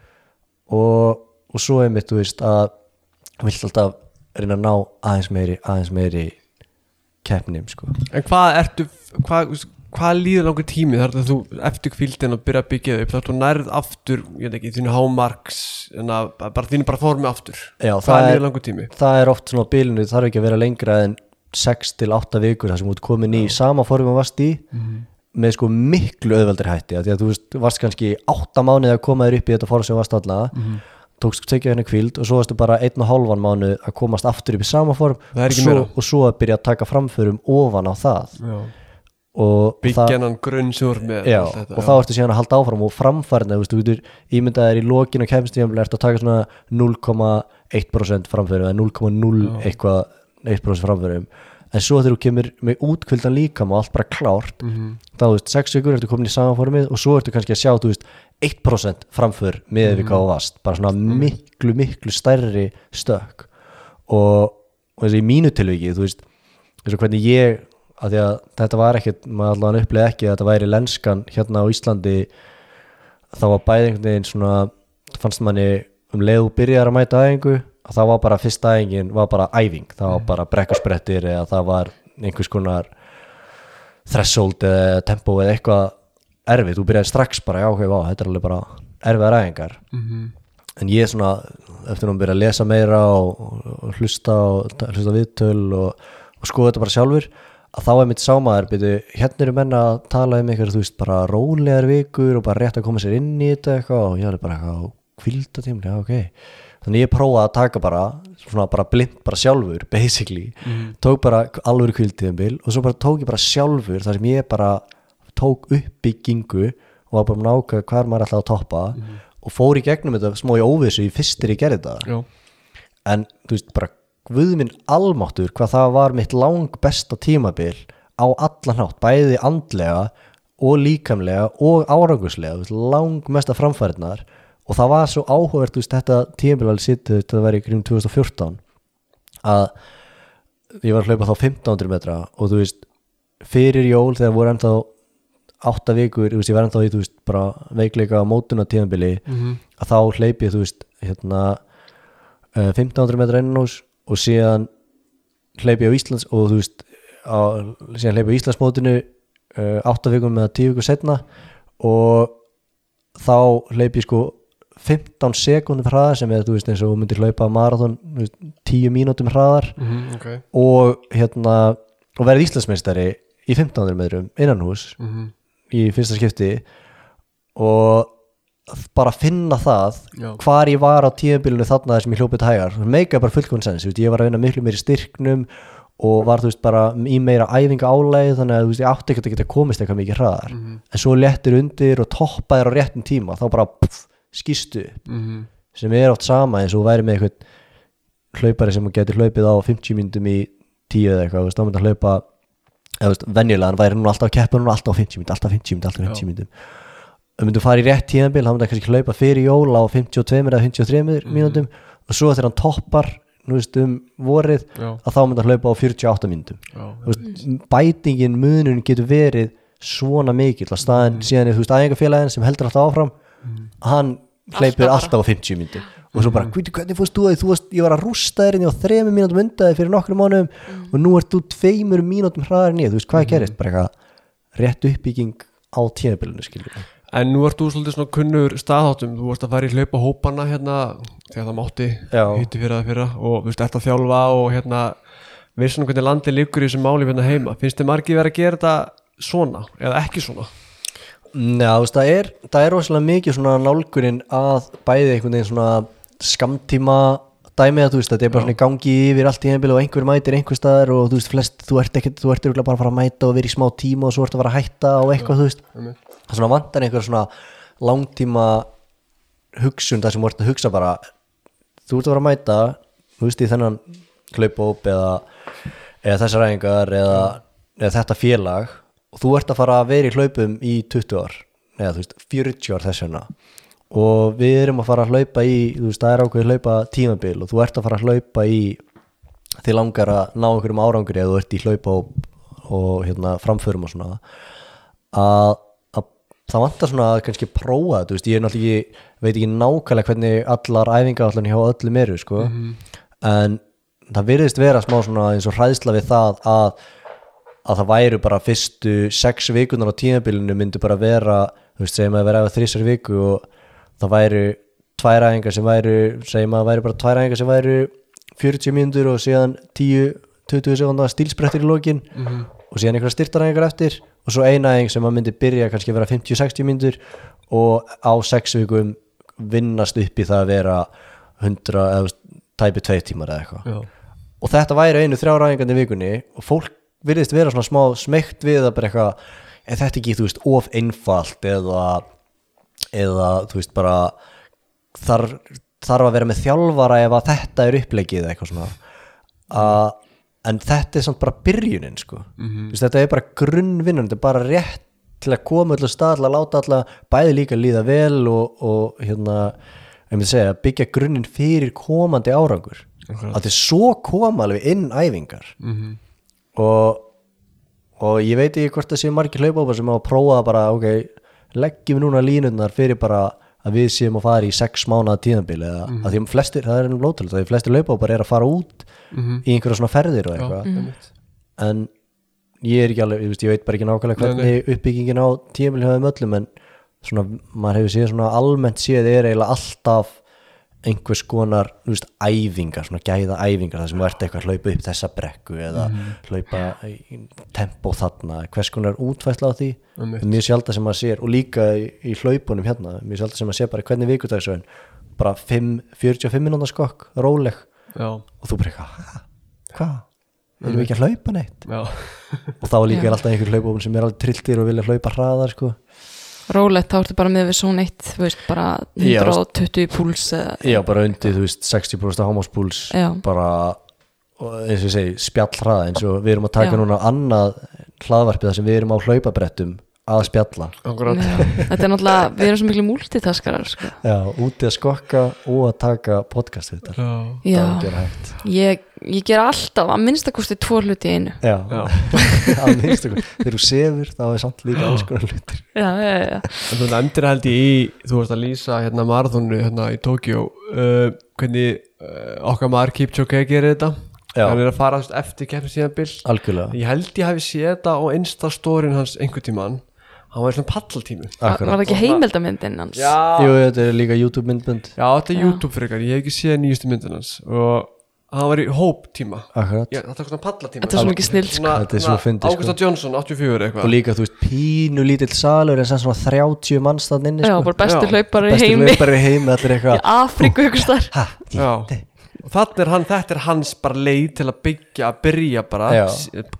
og, og svo er mitt þú veist að vilt alltaf reyna að ná aðeins meiri aðeins meiri keppnim sko. En hvað ertu hvað, hvað líður langur tími þar að þú eftir kvíldin að byrja að byggja upp þá þú nærð aftur, ég veit ekki, þínu hámarks en að bara þínu bara formi aftur. Já, hvað er- líður langur tími? það er oft svona á bilinu, það þarf ekki að vera lengra en 6 til 8 vikur þar sem þú ert komin í sama formum og varst í með sko miklu auðveldur hætti af því að þú veist, varst kannski 8 mánuði að koma þér upp í þetta form sem varst alltaf tókst tekið henni kvíld og svo varstu bara einn og hálfan mánuð að komast aftur upp í sama form Það er og ekki svo, og svo að byrja að taka framförum ofan á það. Já. Og byggja það, hennan grunn sem þú ert með já, þetta, og þá ertu síðan að halda áfram og framfærna, þú getur ímyndaðir í lokinu og kemstíðanbli ertu að taka svona 0,1% framförum eða 0,0 eitthvað 1% framförum. En svo þegar þú kemur með útkvildan líkam og allt bara klárt þá þú veist, 6 vikur ertu komin í samanformið og svo ertu kannski að sjá, þú veist 1% framför með við hvað þú varst. Bara svona miklu, miklu stærri stökk og, og þessi í mínu tilviki, þú veist eins og hvernig ég, að því að þetta var ekkert, maður allavega upplega ekki að þetta væri lenskan hérna á Íslandi. Þá var bæði einhvern veginn svona fannst manni um leið og byrjar að mæta æfingu að það var bara fyrsta æfingin var bara æfing, það var bara brekkarsprettir eða það var einhvers konar threshold eða tempo eða eitthvað erfið, þú byrjaði strax bara já, ok, vá, þetta er alveg bara erfiðar æfingar. En ég svona eftir að byrja að lesa meira og, og hlusta og ta- hlusta á viðtöl og, og skoða þetta bara sjálfur að þá er mitt sámaður byrju, hérna eru menna að tala um eitthvað, þú veist, bara rólegar vikur og bara rétt að koma sér inn í þetta eitthvað og ég er bara eitthvað kvilda tímli, já, ok. Þannig ég prófaði að taka bara svona bara blind bara sjálfur, basically. Tók bara alvöru kviltíðanbil og svo bara tók ég bara sjálfur þar sem ég bara tók uppbyggingu og var bara með nákvæða hvar maður ætlaði að toppa og fór í gegnum þetta smá í óvissu í fyrstir ég gerði þetta. En þú veist bara guðminn almáttur hvað það var mitt lang besta tímabil á allan hátt bæði andlega og líkamlega og áranguslega, lang mesta framfæriðnar og það var svo áhugavert veist, þetta tímabil sitt þetta var í kring 2014 að ég var að hlaupa þá 1500 metra og þú veist fyrir jól þegar voru ennþá átta vikur, þú veist, ég var ennþá í þú veist, bara veikleika mótuna tímabili að þá hleypi ég, þú veist, hérna uh, 1500 metra innanús og síðan hleypi á Íslands og þú veist á, síðan hleypi á Íslandsmótinu uh, átta vikum eða tíu vikur setna og þá hleypi sko 15 sekundum hraðar sem er, þú veist, eins og myndir hlaupa marathon, þú veist, 10 mínútum hraðar Mhm, ok og hérna og verið Íslandsmeistari í 1500 metrum innanhús Mhm. í fyrsta skipti og bara finna það Já. hvar ég var á tíðanbílunu þarna þar sem ég hljópið hægar meika bara fullkomn sens, þú veist, ég var að vinna miklu meiri styrknum og var þú veist bara í meira æfinga álæð þannig að þú veist ég átti ekkert að geta komist eitthvað mikið hraðar. En svo léttir undir og toppaðir á réttum tíma þá bara pff, skýstu upp. Mhm. sem er oft sama eins og þú væri með eitthvað hlaupari sem getur hlaupið á 50 myndum í 10 eða eitthvað, þú veist, þá myndi að hlaupa eða veist, venjulega, hann væri núna alltaf að keppa núna alltaf á 50 myndum, alltaf 50 myndum, alltaf 50 myndum ef myndum fara í rétt tíðanbíl hann myndi kannski hlaupa fyrir jóla á 52 eða 53 mínútum og svo þegar hann toppar nú veist, um vorið Já. að þá myndi hann hlaupa á 48 mínútum. Veist, bætingin, munun getur verið svona mikill að staðan síðan er þú veist æðingafélagin sem heldur alltaf áfram hann hleypur bara. alltaf á 50 mínútur og svo bara, "Guð, hvernig fórst þú að þú varst, ég var að rústa þér inn á þremur mínútum undaði fyrir nokkrum mánuðum og nú ert þú tveimur mínútum hraðar nýð, þú veist hvað gerist? Bara eitthvað rétt uppbygging á tíðabilinu skilur við. En nú ert þú svolítið svona kunnur staðháttum. Þú varst að fara í hlaupa hópana hérna þegar það mátti Já. hitti fyrir það fyrra. Og þú veist, ert að þjálfa og hérna veist svona hvernig landið liggur í þessum máli hérna heima. Finnst þið margir verið að gera þetta svona eða ekki svona? Já, þú veist, það er, það er rosalega mikið svona nálgunin að bæði einhvern veginn svona skamtíma dæmi að þú veist, þetta er bara svona í gangi yfir allt í heimbil og einhver mætir einhver staðar og þú veist, flest, þú ert ekkert, þú ert örugglega bara að fara að mæta og vera í smá tíma og svo ert að fara að hætta og eitthvað, þú veist það svona vantar einhver svona langtíma hugsun þar sem þú ert að hugsa bara þú ert að fara að mæta, þú veist, í þennan hlaupóp eða, eða þessar ræðingar eða, eða þetta félag og þú ert að fara að vera í hlaupum í 20 ár eða þú veist, 40 ár þess vegna. Og við erum að fara að hlaupa í þú veist, það er ákveðið hlaupa tímabil og þú ert að fara að hlaupa í þið langar að ná einhverjum árangri eða þú ert í hlaupa og, og hérna, framförum og svona að það vantar svona að kannski prófa þetta, veist, ég er náttúrulega ekki veit ekki nákvæmlega hvernig allar æfinga allan hjá öllum eru, sko. En það virðist vera smá svona eins og hræðsla við það að að það væru bara fyrstu sex vikunar á tímabilinu myndu bara vera þú veist, segjum að það vera eða þrísar viku og það væru tvær æfingar sem væru segjum að það væru bara tvær æfingar sem væru 40 mínútur og síðan 10-20 sekundar stílsprettir í lokin og síðan einhverja styrtaræfingar eftir og svo eina æfing sem að myndi byrja kannski að vera 50-60 mínútur og á sex vikum vinnast upp í það að vera 100 eða tæpi 2 tímar eða eitthvað. Og þetta væri einu þrjá ræðingandi vikunni og fólk virðist vera svona smá smeykt við að bara eitthvað er þetta ekki, þú veist, of einfalt eða, eða þú veist, bara þar, þarf að vera með þjálfara ef að þetta er upplegið eða eitthvað svona? Að, en þetta er samt bara byrjunin sko, þú veist, þetta er bara grunnvinnun, þetta er bara rétt til að koma til að láta alla bæði líka líða vel og, og hérna, segja, byggja grunninn fyrir komandi árangur. Akkurat. að þetta svo koma alveg inn æfingar. Og, og ég veit ekki hvort það sé margir hlaupápar sem á að prófa bara, ok, leggjum núna línutnar fyrir bara að við séum að fara í sex mánuða tíðanbili eða að því að flestir, það er ennum lótalegt að því flestir hlaupápar er að fara út í einhverja svona ferðir og eitthvað. Einmitt. en ég er ekki alveg, ég, veist, ég veit bara ekki nákvæmlega hvernig uppbyggingin á tímil hefur öllum en svona, maður hefur séð svona almennt séð er eiginlega alltaf einhvers konar, þú veist, æfingar svona gæða æfingar, það sem ert eitthvað að hlaupa upp þessa brekku eða hlaupa í tempo þarna, hvers konar útfæsla á því, mjög sjálf sem maður sér og líka í, í hlaupunum hérna mjög sjálf sem maður sér bara hvernig vikudagsöðun bara 5, 45 minúnda skokk róleg Já, og þú bara eitthvað, "Ha? hvað? erum við ekki að hlaupa neitt? já, og þá líka Já. er alltaf einhver hlaupum sem er alveg trilltir og vilja hlaupa hraðar sko. Rólegt, þá ertu bara með við svona eitt þú veist, bara Já, 120 í púls eða, já, bara undir, þú veist, 60% hámáspúls bara, og eins og ég segi spjall hraða, eins og við erum að taka Já. núna annað hlaðvarpið þar sem við erum á hlaupabrettum að spjalla. Þetta er náttúrulega, við erum svo miklu multitaskarar sko. já, úti að skokka og að taka podcast þetta, Já, er ég, ég ger alltaf að minnstakosti tvo hluti í einu. Já, Já. að minnstu þegar þú sefur, þá er samt líka alls konar hlutir. Já, já, já, En þú nefndir held ég í, þú varst að lýsa hérna marathónu hérna í Tókjó uh, hvernig uh, okkar maður Kipchoge gerir þetta? Hann er að fara eftir keppni síðan bil. Algjörlega, ég held ég hafi séð þetta á instastórin hans einhver tíman hann var í svona palltímu var það ekki heimildamyndin hans? Jú, þetta er líka YouTube myndbönd já þetta er YouTube frekar, ég hef ekki séð nýjustu myndin hans. Og hann var í hóptíma akkurat. Já, þetta er svona pallatíma Þetta er svo mikið snill, sko. Þetta er svo fyndið, sko. Ágústa Johnson, 84 og eitthvað. Líka þú veist pínu lítill salur en sem svona 30 manns þann inni Já, sko. bara bestu Já. hlaupar í bestu heimi. hlaupari í heimi allir í eitthvað Afríku ykkur starf ha, Já, og þetta er, hann, þetta er hans bara leið til að byggja, að byrja bara Já.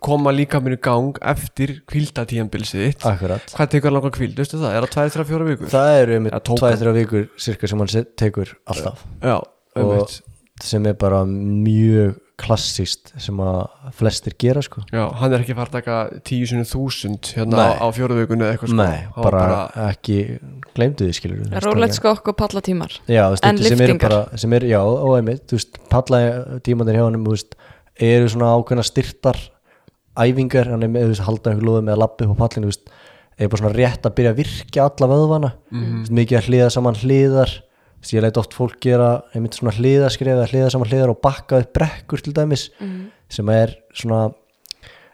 koma líka mér í gang eftir kvildatíðanbilsið Hvað tekur hann langa kvild, veistu það? Er það 2-3-4 vikur? það eru tók 2-3 vikur cirka sem hann tekur alltaf Já, og einmitt sem er bara mjög klassist sem að flestir gera sko Já, hann er ekki fara að taka tíu sinni þúsund hérna Nei. á, fjóruðugunni eða eitthvað sko. Nei, Hann var bara, ekki gleymdu því skilur við Rólegt skokk og pallatímar Já, þú veist, En þetta sem eru lyftingar. bara, sem er, já, og einmitt, þú veist, palla tímanir hjá hann, þú veist, eru svona ákveðna styrtar æfingar, hann er með, þú veist, halda einhver lóðu með að lappa upp á pallinu, þú veist, er bara svona rétt að byrja að virkja alla vöðvana, mm veist, mikið að hliða saman hliðar, ég leit oft fólk gera, einmitt svona hliðaskref eða hliða saman hliðar og bakka upp brekkur til dæmis, sem er svona,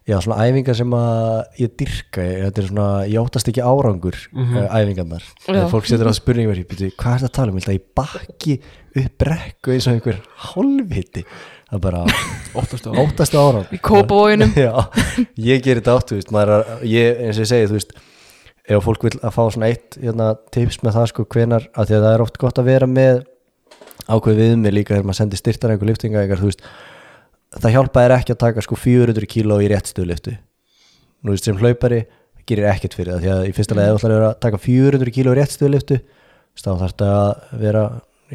já, svona æfingar sem að ég dyrka, ég, þetta er svona, ég óttast ekki árangur mm æfingarnar, Já. þegar fólk setur á byrju, hvað er það að tala um, ég bakki upp brekku eins og einhver hálfviti það er bara Óttastu á óttastu árangur. Í kópavóginum. já, ég gerir þetta átt, þú veist, maður er, ég, eins og ég segi, þú veist ef fólk vil að fá svona eitt hérna, tips með það sko hvenar, að því að það er oft gott að vera með ákveð við mig líka þegar maður sendir styrtar einhver liftinga þú veist, það hjálpa er ekki að taka sko 400 kíló í réttstöðliftu nú veist sem hlaupari gerir ekkert fyrir það því að í fyrsta lega ef þú ætlar að vera að taka 400 kíló í réttstöðliftu þá þarf þetta að vera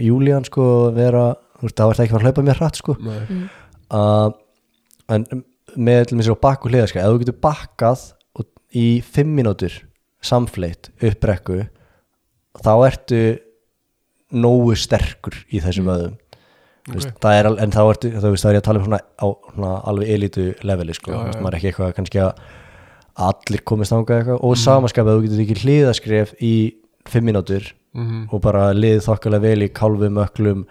júlían sko vera, þú veist, þá er það ekki að hlaupa mér hratt sko. Uh, en með til mér sér á bakku hliðaskæð ef þú getur bakkað og- í 5 mínútur samfleitt upp brekku þá ertu nógu sterkur í þessum öðum okay. það er, en þá ertu þá veist, þá er ég að tala um svona, á, svona alveg elitu leveli sko, Já, Veist, maður er ekki eitthvað kannski að allir komist þangað eitthvað og mm. samaskap að þú getur ekki hliðaskref í 5 mínútur Mhm. og bara lið þokkalega vel í kálfum, öklum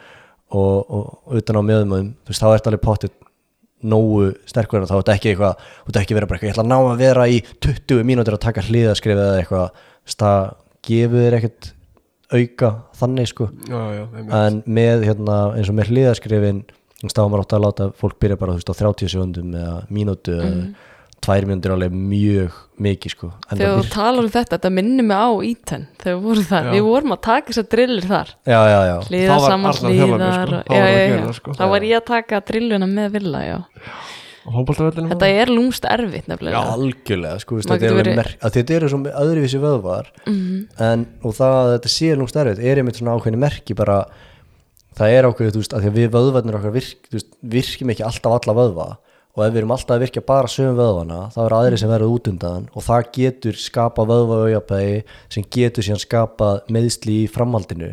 og, og, utan á veist, þá ert alveg potið nógu sterkur en þá ert ekki eitthvað ert ekki verið bara eitthvað, ég ætla að ná að vera í 20 mínútur að taka hliðaskrif eða eitthvað. Það gefur þér ekkert auka þannig sko. Já, já, en með hérna eins og með hliðaskrifin þá var maður átt að láta fólk byrja bara þú veist, á 30 sekundum eða mínútu eða tvær er alveg mjög mikið sko en Þegar þú talar um þetta, þetta minnir mig á íten þegar við vorum þar, Já. við vorum að taka þessar drillir þar já, já, já, hlýða saman hlýðar sko. Þá já, var já, já. sko. þá var ég að taka drilluna með villa já. Þetta er lúmst erfitt Já, nefnilega algjörlega, sko, veist, þetta er merk, þetta eru svo öðruvísi vöðvar Mhm. en, og það að þetta sé nú stærrið er einmitt svona ákveðni merki bara það er ákveðið, þú veist, að því að við vöðvarnir okkar virk, þú veist, virkjum ekki alltaf alla vöðva og ef við erum alltaf að virkja bara sögum vöðvana, þá eru aðri sem verður út undan og það getur skapað vöðva auðjapæði sem getur síðan skapað meðsli í framhaldinu.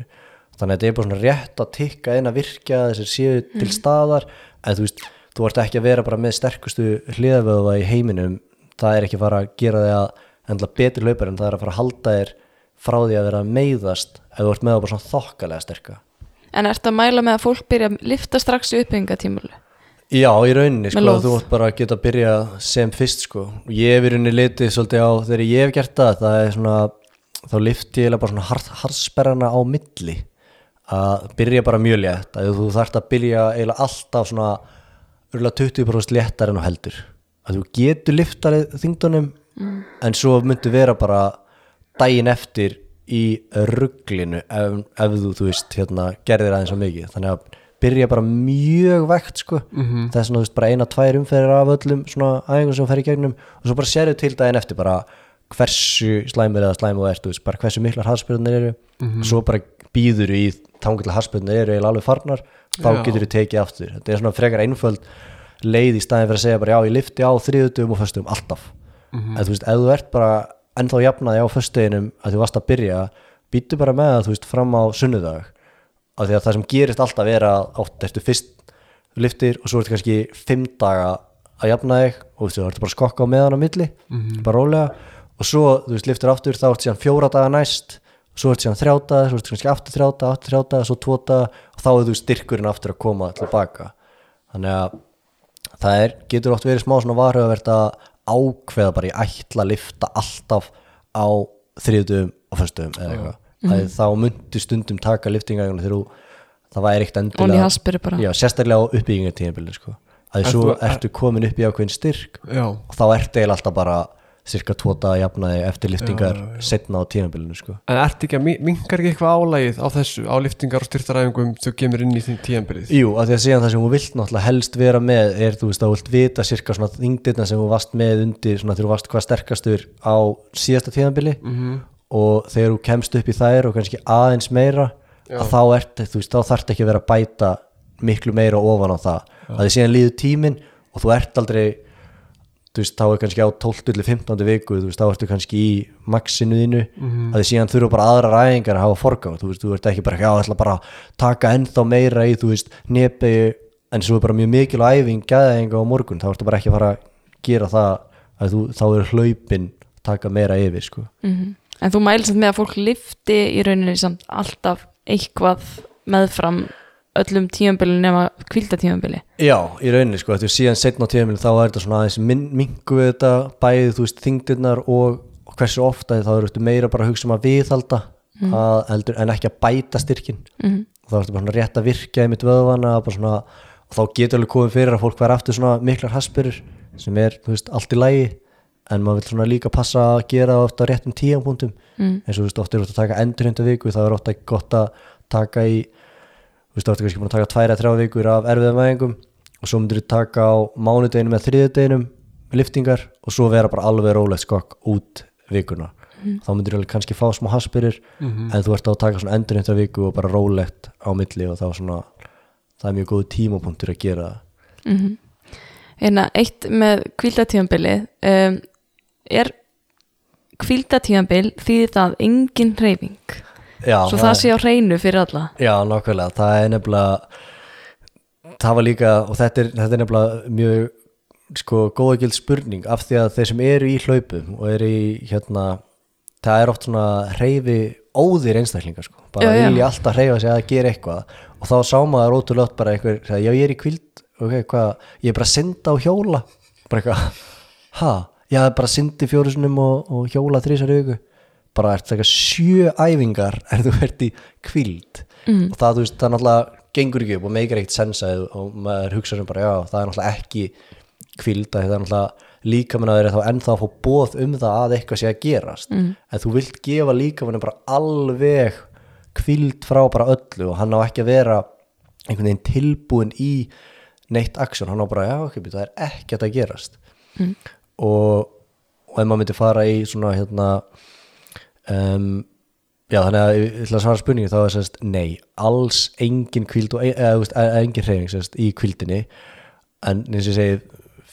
Þannig að þetta er bara svona rétt að tikka inn að virkja þessir séu til staðar. En þú veist, þú ert ekki að vera bara með sterkustu hliðavöðva í heiminum. Það er ekki að fara að gera þig að endla betri hlaupar en það er að fara að halda þér frá því að vera meiðast ef þú ert með það bara svona þokkalega sterka. En ertu að mæla með að fólk byrja að lifta strax í uppbyggingatímulu Já, í rauninni, sko, þú ert bara að geta að byrja sem fyrst, sko. Ég hef í rauninni litið svolítið á, þegar ég hef gert það, það er svona, þá lifti ég bara svona hart, hardsperrana á milli að byrja bara mjög létt, að þú þarft að byrja eiginlega alltaf svona örgulega 20% léttar en á heldur. Að þú getur liftarið þingdunum, en svo myndu vera bara daginn eftir í rugglinu ef, ef þú, þú veist, hérna, gerðir aðeins svo mikið. Þannig að byrja bara mjög vekt sko. Mhm. þess að þú veist bara eina, tvær umferðir af öllum svona æfingum sem þú fer í gegnum og svo bara sérðu til daginn eftir bara hversu slæmur eða slæmur þú ert, þú veist bara hversu miklar harspyrðunir eru. Og svo bara býður í þangur til harspyrðunir eru eiginlega alveg farnar þá Já. getur þú tekið aftur. Þetta er svona frekar einföld leið í staðin fyrir að segja bara já ég lifti á þriðutum og föstum alltaf. En þú veist ef þú ert bara ennþá jafnaði á föstudeginum að þú varst að byrja býttu bara með það þú veist fram á sunnudag af því að það sem gerist alltaf er að átt ertu fyrst liftir og svo ertu kannski fimm daga að jafna þig og þú veist, þú ertu bara skokka á meðan á milli bara rólega. Og svo þú veist liftir aftur þá ertu síðan fjóra daga næst svo ertu síðan þrjá daga, svo ertu kannski aftur þrjá daga aftur þrjá daga, svo daga og þá er þú styrkurinn aftur að koma tilbaka þannig að það er, getur oft verið smá svona varhugavert að ákveða bara ég ætla að lifta alltaf á þriðdum og fyrstum eða eitthvað mm þá myndi stundum taka liftingaðinu þegar þú það væri og endilega já, sérstaklega á uppbyggingartíðanbili sko. að þú- ertu komin upp í ákveðin styrk Já, og þá ertu eiginlega alltaf bara cirka daga jafnaði eftir liftingar Já, já, já. setna á tíðanbilinu sko. en ert ekki að mingar ekki eitthvað álægið á þessu, á liftingar og styrtaræfingum þú kemur inn í þín tíðanbyrðið Jú, af því að síðan það sem þú vilt náttúrulega helst vera með er, þú veist, að þú vilt vita cirka svona þingdirna sem þú varst með undir svona þegar þú varst hvað sterkastur á síðasta tíðanbili Mhm. Og þegar þú kemst upp í þær og kannski aðeins meira Já. að þá ert, veist, þá þarft ekki að vera að bæta miklu meira ofan á það. Að þið síðan líður tíminn og þú ert aldrei þú veist, þá er kannski á 12 til 15 viku þú veist, þá ertu kannski í maxinu þínu. Að þið síðan þurfa bara aðra ræðingar að hafa forgang, þú veist, þú ert ekki bara já, ég ætla bara að taka ennþá meira í þú veist, nepi, en svo er bara mjög mikil æfing, gæðinga á morgun þá ertu bara ekki að fara að gera það að þú, þá er hlaupin taka meira yfir, sko. Mhm. En þú mælir samt með að fólk lifti í rauninni samt alltaf eitthvað meðfram öllum tímabili nema kvilda tímabili Já, í rauninni sko, því síðan setna á tíðumil þá er þetta svona aðeins min, mingu við þetta bæðið, þú veist, þingdirnar og, og hversu ofta þá eru þetta meira bara að hugsa um að viðhalda að, heldur, en ekki að bæta styrkin mm. þá er þetta bara rétt að virka í mitt vöðvana svona, og þá getur alveg komið fyrir að fólk væri aftur svona miklar haspurur sem er, þú veist, allt í lægi en maður vil svona líka passa að gera það ofta á réttum tíampunktum Mm. eins og þú veist, ofta er ofta að taka endurhundu viku þá er ofta gott að taka í þú veist, ofta kannski búin að taka tværa, þrjá vikur af erfiðum æfingum og svo myndir þú taka á mánudeginum eða þriðudeginum liftingar og svo vera bara alveg rólegt skokk út vikuna. Þá myndir þú alveg kannski fá smá haspirir en þú ert á að taka svona endurhundu viku og bara rólegt á milli og þá svona það er mjög góð tímapunktur að gera það. Mm Hérna, eitt með kvildatímabili um, er kvildatímabil því það engin hreyfing. Já, svo það sé á hreinu fyrir alla. Já, nákvæmlega, það er nefnilega það var líka og þetta er, þetta er nefnilega mjög sko góða gild spurning af því að þeir sem eru í hlaupum og eru í hérna, það er oft svona hreyfi óðir einstaklingar sko, bara Já, já. vilja alltaf hreyfa sig að gera eitthvað. Og þá sá maður ótrúlega bara einhver, sagði, já ég er í kvild ok, hvað, ég er bara að synda á hjóla. Bara eitthvað, ha ég er bara að syndi fjóru sinum og, og hjóla þrísar viku, bara ert það sjö æfingar er þú ert í kvild mm. og það, veist, það náttúrulega gengur ekki upp og meikir ekkert sensa og maður hugsa sem bara, já, það er náttúrulega ekki kvilda, það er náttúrulega líkamann að vera þá ennþá að fá bóð um það að eitthvað sé að gerast, Mm. en þú vilt gefa líkamann bara alveg kvild frá bara öllu og hann á ekki að vera einhvern veginn tilbúin í neitt aksjón, hann á bara, já, ok, það er ekkert að gerast Mm. Og, og ef maður myndi fara í svona hérna um, já þannig að ég ætla að svara spurningi þá er sérst nei, alls engin kvíld og, eða, þú veist, e- engin hreyfing sérst í kvíldinni en eins og ég segi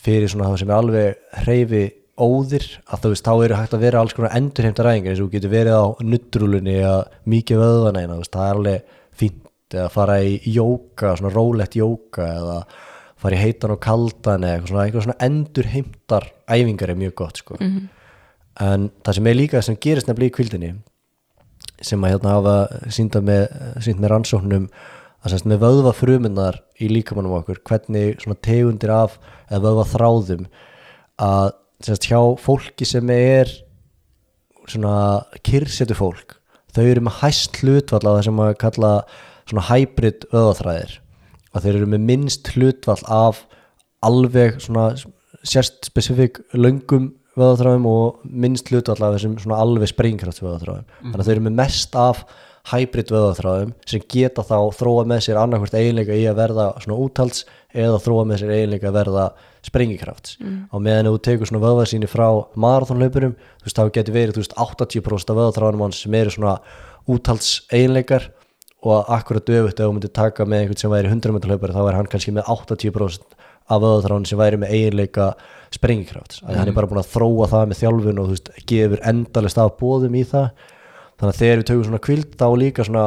fyrir svona það sem er alveg hreyfi óðir að þú veist þá eru hægt að vera alls konar endurheimta ræðingar eins og getur verið á nuttrúlunni eða mikið vöðvana eina, það er alveg fínt eða fara í jóka, svona rólegt jóka eða fara í heitan og kaldan eða eitthvað svona, eitthvað svona endurheimtar æfingar er mjög gott sko Mhm. en það sem er líka sem gerist nefnilega í kvildinni sem að hérna hafa sínda með, sínt með rannsóknum að sérst með vöðva frumunnar í líkamannum okkur, hvernig svona tegundir af eða vöðva þráðum að sérst hjá fólki sem er svona kyrsetu fólk þau eru með hæst hlutvall á það sem að kalla svona hybrid vöðvaþræðir að þeir eru með minnst hlutvall af alveg svona sérst spesifik löngum vöðvaþræðum og minnst hlutvall af þessum svona alveg springkraft vöðvaþræðum þannig að þeir eru með mest af hybrid vöðvaþræðum sem geta þá þróa með sér annarkvort eiginleika í að verða svona úthalds eða þróa með sér eiginleika að verða sprengikrafts. Á meðan ef þú tekur svona vöðvarsýni frá marathonlaupurum þú veist þá getur verið þú veist 80% af vöðvaþráðunum hans sem eru svona úthalds eiginleikar og akkurat döfut ef þú myndir taka með einhvern sem væri 100 meter hlaupari þá er hann kannski með 80% af vöðvaþráðunum sem væri með eiginleika sprengikrafts að hann er bara búin að þróa það með þjálfun og þú veist gefur endalist af bóðum í það. Þannig að þegar við tökum svona kvild þá líka svona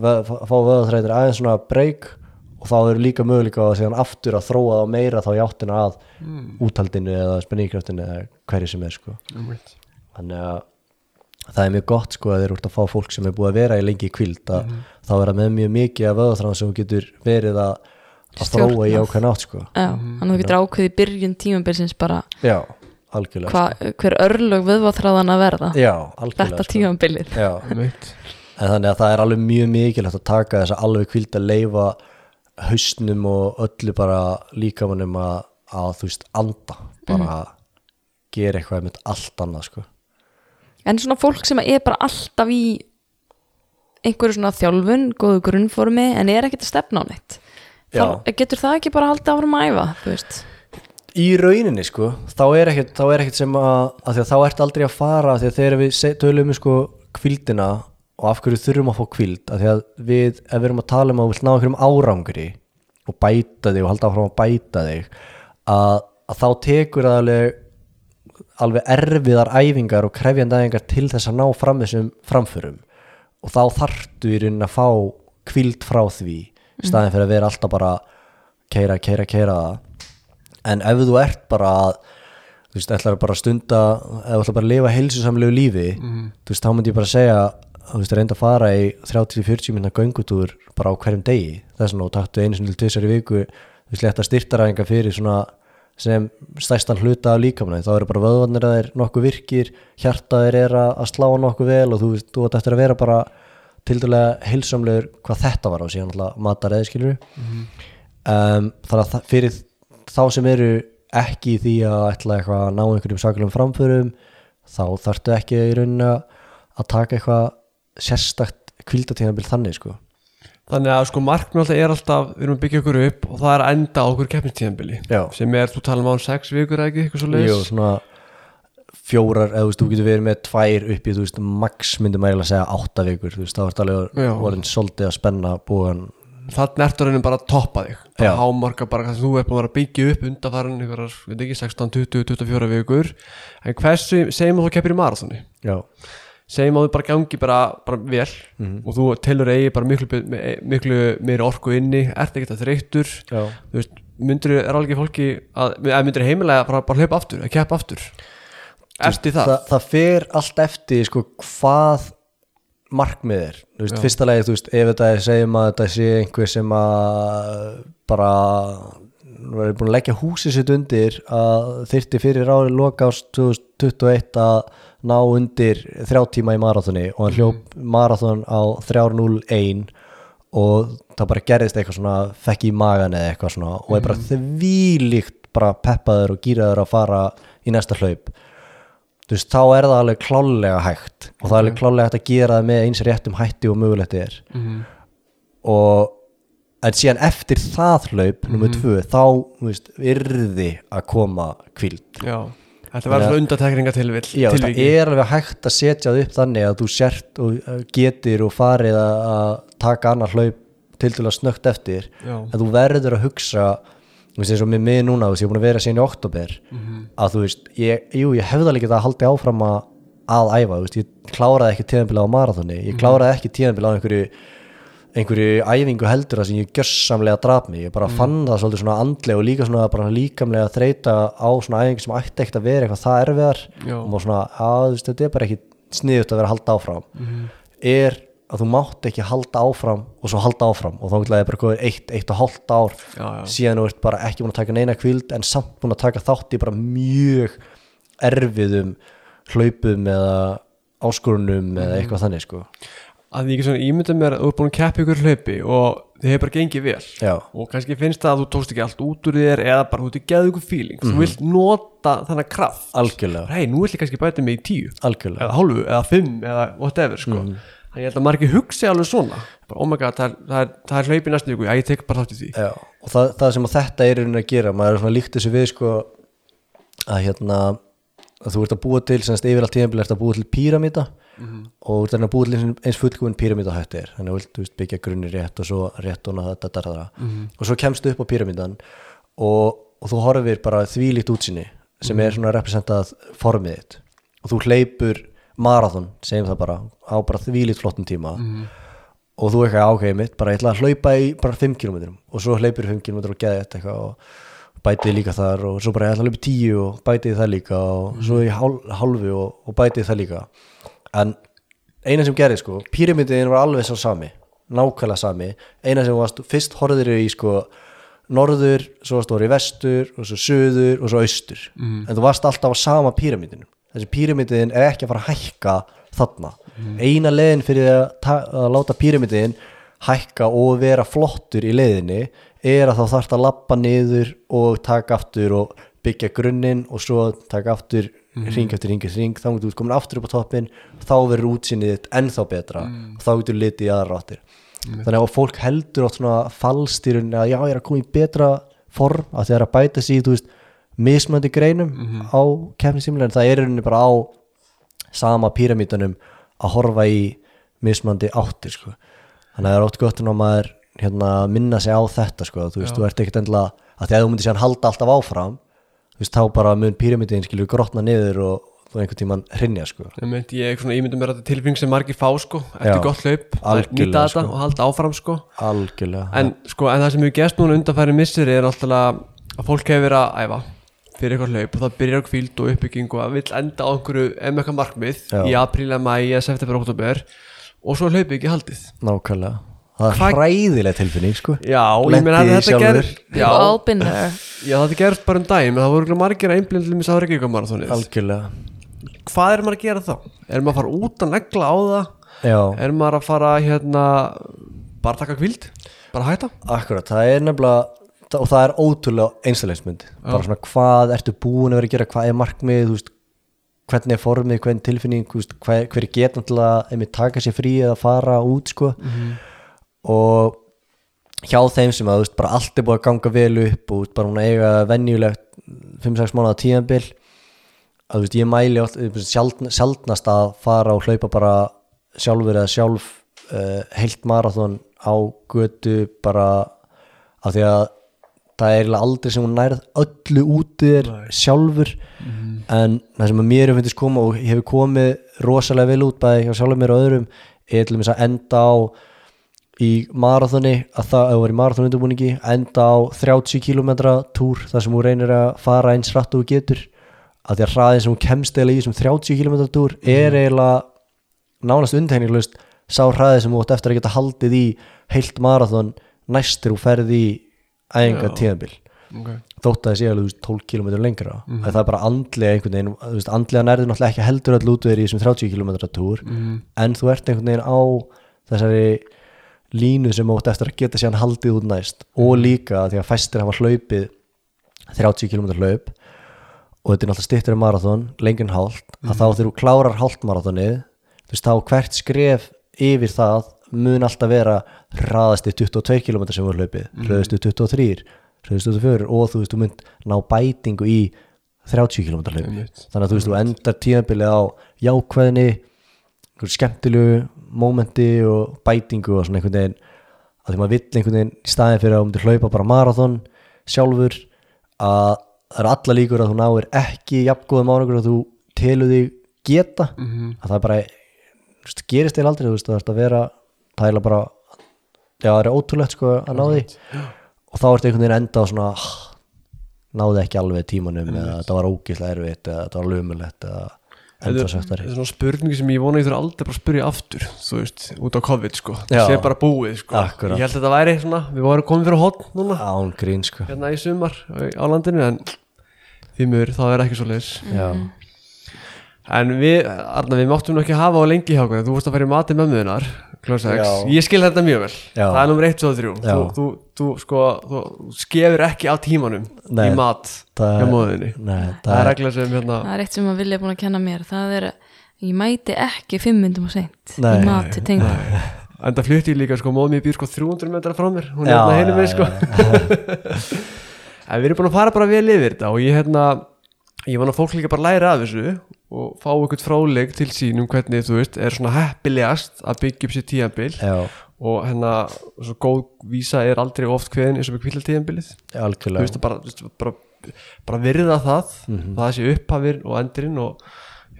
fá vöðvaþræðir aðeins svona breyk og þá eru líka möguleika að segja aftur að þróa það meira þá í áttina að úthaldinu eða spenningkraftinu eða hverju sem er sko. Einmitt. þannig að það er mjög gott sko að þeir eru að fá fólk sem er búið að vera í lengi í kvild að þá er það með mjög mikið af vöðvaþráðum sem getur verið að, að þróa í ákveðin átt sko. Já, þannig að þú getur ákveðið í byrjun tímabilsins bara já, algjörlega hva, hver örlög viðváþráðan að verða. Sko. já, algjörlega þetta sko. tímabilið. Já, en þannig að það er alveg mjög mikilvægt að taka þess að alveg kvild að leifa hausnum og öllu bara líkamannum að, að þú veist anda bara gera eitthvað með allt annað sko En svona fólk sem er bara alltaf í einhverju svona þjálfun, góðu grunnformi en er ekkert að stefna á neitt. Þá, getur það ekki bara haldið áfram að æfa þú veist í rauninni sko þá er ekkert, þá er ekkert sem að, að að þá ert aldrei að fara að þegar við tölum um sko kvildina og af hverju þurfum að fá kvild að því að við, ef við erum að tala um að við vilt ná einhverjum árangri og bæta þig og halda áfram að bæta þig að, að þá tekur það alveg erfiðar æfingar og krefjandi æfingar til þess að ná fram þessum framförum. Og þá þarftu í raunin að fá kvild frá því staðin fyrir að vera alltaf bara keira, keira, keira en ef þú ert bara að þú veist, ætlar bara að stunda eða ætlar bara að lifa heilsusamlegu lífi þú veist, þá myndi ég bara segja þú veist, reynda að fara í 30-40 minna göngutúr bara á hverjum degi. Þess vegna og taktu einu sinni til tvisar í viku þú veist, leta styrtaræðinga fyrir svona sem stærstan hluta af líkamna þá eru bara vöðvarnir að þeir nokkuð virkir hjartaðir er að slá nokkuð vel og þú veist, þú ert eftir að vera bara tildulega heilsamlegur hvað þetta var á síðan alltaf matar eða skilur um, þannig að það- fyrir þá sem eru ekki í því að ætla eitthvað að ná einhverjum sakulegum framförum þá þarftu ekki í rauninni að- taka eitthvað sérstakt kvildatíðanbíl þannig sko Þannig að sko markmið alltaf er alltaf við erum að byggja okkur upp og það er að enda okkur keppnistíðanbili sem er, þú tala um án sex vikur eða ekki, eitthvað svo Jú, leiðis svona fjórar, eða þú veist, þú getur verið með tvær upp í, þú veist, max myndum að segja átta vikur, þú veist, þá ert alveg Já. orðin svolítið að spenna búin Þannig ertu raunin bara að toppa þig. Bara hámarka bara hvað þú er búin að byggja upp undanfarin einhverjar, veit ekki, 16, 20, 24 vikur. En hversu, segjum þú keppir í marathoni Já, segjum að þú bara gangi bara, bara vel Mhm. og þú telur eigi bara miklu, miklu meiri orku inni ert ekki þetta þreyttur. Já. Þú veist, myndir er alveg fólki að, eða myndir heimilega bara, bara hlaupa aftur að keppa aftur? Eftir það, það, það fer allt eftir sko hvað markmið er. Þú veist, fyrsta lagi, þú veist, ef þetta er segjum að þetta sé einhver sem að bara var búin að leggja húsið sitt undir að þyrfti fyrir árið loka ást 2021 að ná undir þrjá tíma í marathoni og hann hljóp marathon á 3.01 og það bara gerðist eitthvað svona fekk í magan eða eitthvað svona og er bara þvílíkt bara peppaður og gýraður að fara í næsta hlaup. Þú veist, þá er það alveg klálega hægt og það er alveg klálega hægt að gera það með eins réttum hætti og mögulegt er. Mhm. og en síðan eftir það hlaup nummer tvö, þá, þú veist, yrði að koma kvíld já þetta verður svona undatekninga tilvill Já, það tilviki. er alveg hægt að setja það upp þannig að þú sért og uh, getur og farið að taka annar hlaup til til að snögt eftir Já. en þú verður að hugsa þú veist eins og með mig núna, þú veist, ég er búin að vera síðan í oktober að þú veist, ég, jú, ég hefði alveg að haldi áfram að, að æfa, þú veist, ég kláraði ekki tíðanbila á marathoni, ég kláraði ekki tíðanbila á einhverju einhverju æfingu heldur að sem ég gjössamlega draf mig, ég bara fann það svolítið svona andlega og líka svona bara líkamlega að þreita á svona æfingu sem ætti ekkert að vera eitthvað það erfiðar. Já. og maður svona, að þú veist, þetta er bara ekki sniðut að vera að halda áfram. Er að þú mátt ekki halda áfram og svo halda áfram. Og þá er bara komið eitt, eitt og hálft ár Já, já. síðan þú ert bara ekki búin að taka neina kvild en samt búin að taka þátt í bara mjög erfiðum hlaupum eða áskorunum eða eitthvað þannig sko að ég ímynda mér að þú er búin að keppa ykkur hlaupi og þið hefur bara gengið vel. Já. og kannski finnst það að þú tókst ekki allt út úr þér eða bara þú í geðu ykkur feeling Mhm. þú vilt nota þannig kraft. Algjörlega, hei, nú vil ég kannski bæta mig í tíu algjörlega. eða hálfu, eða fimm, eða whatever sko. Mhm. þannig ég held að maður ekki hugsi alveg svona. Bara, oh my god, það er, það er, það er hlaupi næstu ykkur, já, ég tek bara þátt í því. Já, og það, það sem að þetta er í rauninni að gera, maður er svona líkt þessu við sko að hérna að þú ert að búa til, til píramíta og ert að búa til eins- fullkúin píramíta hætti er. Þannig að þú veist, byggja grunni rétt og svo rétt og þetta, þetta, þetta og svo kemstu upp á píramítan og, og þú horfir bara þvílíkt útsinni sem er svona representað formið þitt. Og þú hleypur marathon, segjum það bara á bara þvílíkt flottum tíma. Og þú eitthvað ákveðið mitt, bara ég ætla að hlaupa í bara 5 km og svo hleypur 5 km og geði þetta eitthvað og bætið líka þar og svo bara ég ætla að hlaupa í 10 og bætið það líka. Og svo í hál, hálfu og, og bætið það líka en eina sem gerði sko, píramidin var alveg svo sami nákvæmlega sami, eina sem varst fyrst horfður í sko norður, svo varst þú í vestur og svo söður og svo austur. En þú varst alltaf á sama píramidinu þessi píramidin er ekki að fara að hækka þarna, eina leiðin fyrir að, að láta píramidin hækka og vera flottur í leiðinni er að þá þarft að lappa niður og taka aftur og byggja grunninn og svo taka aftur ring eftir ring eftir ring, þá getur þú komin aftur upp á toppin þá verður útsinnið þitt ennþá betra. Og þá getur litið í aðra áttir. Þannig að fólk heldur átt svona falstýrun að já, ég er að koma í betra form að það er að bæta sig í, þú veist, mismöndi greinum á kefnisímlega en það er rauninni bara á sama píramítanum að horfa í mismöndi áttir sko. þannig að það er ótt gott en að maður hérna, minna sig á þetta sko, þú veist, Já. þú ert ekkert endilega að því að þú myndir sér halda alltaf áfram veist, þá bara mun píramidin skilur grotna niður og þú einhvern tíman hrinja sko. Ég meint, ég ímyndum mér að þetta er tilfinning sem margir fá sko, eftir Já. gott hlaup að Algjörlega, nýta þetta sko. og halda áfram sko algjörlega en, sko, en það sem við gerst núna undanfæri missir er náttúrulega að fólk hefur verið að æfa fyrir eitthvað hlaup og það byrjar kvíld og uppbygging og það vill enda á einhverju eitthvað markmið Já. í apríl, mæ, september, oktober og svo er hlaupið ekki haldið nákvæmlega það er hræðileg tilfinning sko. Já, ég meina í þetta ger Já, já, þetta gerst bara um daginn það voru margir að einblindum þess að Reykjavík marathonið algjörlega. Hvað er maður að gera þá? Er maður að fara út að negla á það? já, Er maður að fara hérna bara taka kvíld? Bara hætta? akkurat, það er nefnilega og það er ótrúlega einstaklegsmynd bara svona hvað ertu búin að vera að gera? Hvað er markmið, þú veist hvernig er formið, hvernig tilfinning? Þú veist, hver, hver er getan til að einmitt taka sér frí eða fara út sko og hjá þeim sem að veist, bara allt er búið að ganga vel upp og veist, bara hún að eiga venjulegt 5-6 mánuða tíðanbil að veist, ég mæli veist, sjaldn, að fara og hlaupa bara sjálfur eða sjálf uh, heilt marathon á götu bara af því að það er aldrei sem hún nærð öllu út þér sjálfur. En það sem að mér hefur finnst koma og hefur komið rosalega vel út bæði hjá sjálfur mér og öðrum er til að enda á í marathoni að það, er í marathonundubúningi enda á 30 km túr þar sem þú reynir að fara eins rætt og getur. Að því að hraðin sem hún kemst eiginlega í þessum 30 km túr er eiginlega nánast undhengilegust sá hraði sem þú átt eftir að geta haldið í heilt marathon næstur og ferð í æfinga Já. tíðanbil Okay. þótt að það sé alveg þú veist, 12 km lengra. En það er bara andlega einhvern veginn veist, andlega nærður náttúrulega ekki heldur öll út í þessum 30 km túr. En þú ert einhvern veginn á þessari línu sem átt eftir að geta síðan haldið út næst og líka því að fæstir hafa hlaupið 30 km hlaup og þetta er náttúrulega stittur í marathon lengin hálft, að þá þegar þú klárar hálftmarathonið, þú veist þá hvert skref yfir það mun alltaf vera hraðasti 22 km sem voru hlaupið, hraðasti 23 hraðasti 24 og þú veist þú mynd ná bætingu í 30 km hlaupi Einmitt. þannig að þú veist þú endar tíðanbilið á jákvæðinni skemmtilegu mómenti og bætingu og svona einhvern veginn að því maður vill einhvern veginn í staðin fyrir að þú myndir hlaupa bara marathon sjálfur að það eru alla líkur að þú náir ekki jafngóðum árangur að þú telur þig geta. Mhm. að það bara veist, gerist þér aldrei þú veist það er að vera það er bara já það er ótrúlegt sko að ná því. Og þá ertu einhvern veginn enda á svona ah, náði ekki alveg tímanum eða þetta var ógislega erfitt eða þetta var lumulegt eða Þetta er svona spurningi sem ég vona ég þurfa aldrei bara að spyrja aftur þú veist, út á COVID sko. Já. sé bara búið sko. Akkurat. ég held að þetta væri svona, við vorum komin fyrir hotn núna. Án grín sko. Hérna í sumar á landinu en því mjög það er ekki svo leis já, en við, Arna, við máttum nú ekki hafa á lengi hjá okkur, þú vorst að fara í mati 6, Já. ég skil þetta mjög vel. Já. það er nummer 1, 2 og 3 Já. þú, þú, þú, sko, þú skefur ekki á tímanum Nei, í mat hjá nei, það það er regla sem hérna Það er eitt sem að vilja búin að kenna mér. Það er að ég mæti ekki fimm myndum og seint Nei. í mati tengd en það flutti líka, sko, móðum ég býr sko 300 metra frá mér, hún er hérna heilum við já, sko. en við erum búin að fara bara vel yfir þetta og ég hérna ég vona að fólk líka bara læra af þessu og fá eitthvað fráleik til sín um hvernig þú veist, er svona heppilegast að byggja upp sér tíðanbil já, og hérna, svo góð vísa er aldrei oft kveðin eins og með kvíla tíðanbilið þú veist, bara, þú veist, bara, bara virða það Mhm. það sé upphafir og endurinn og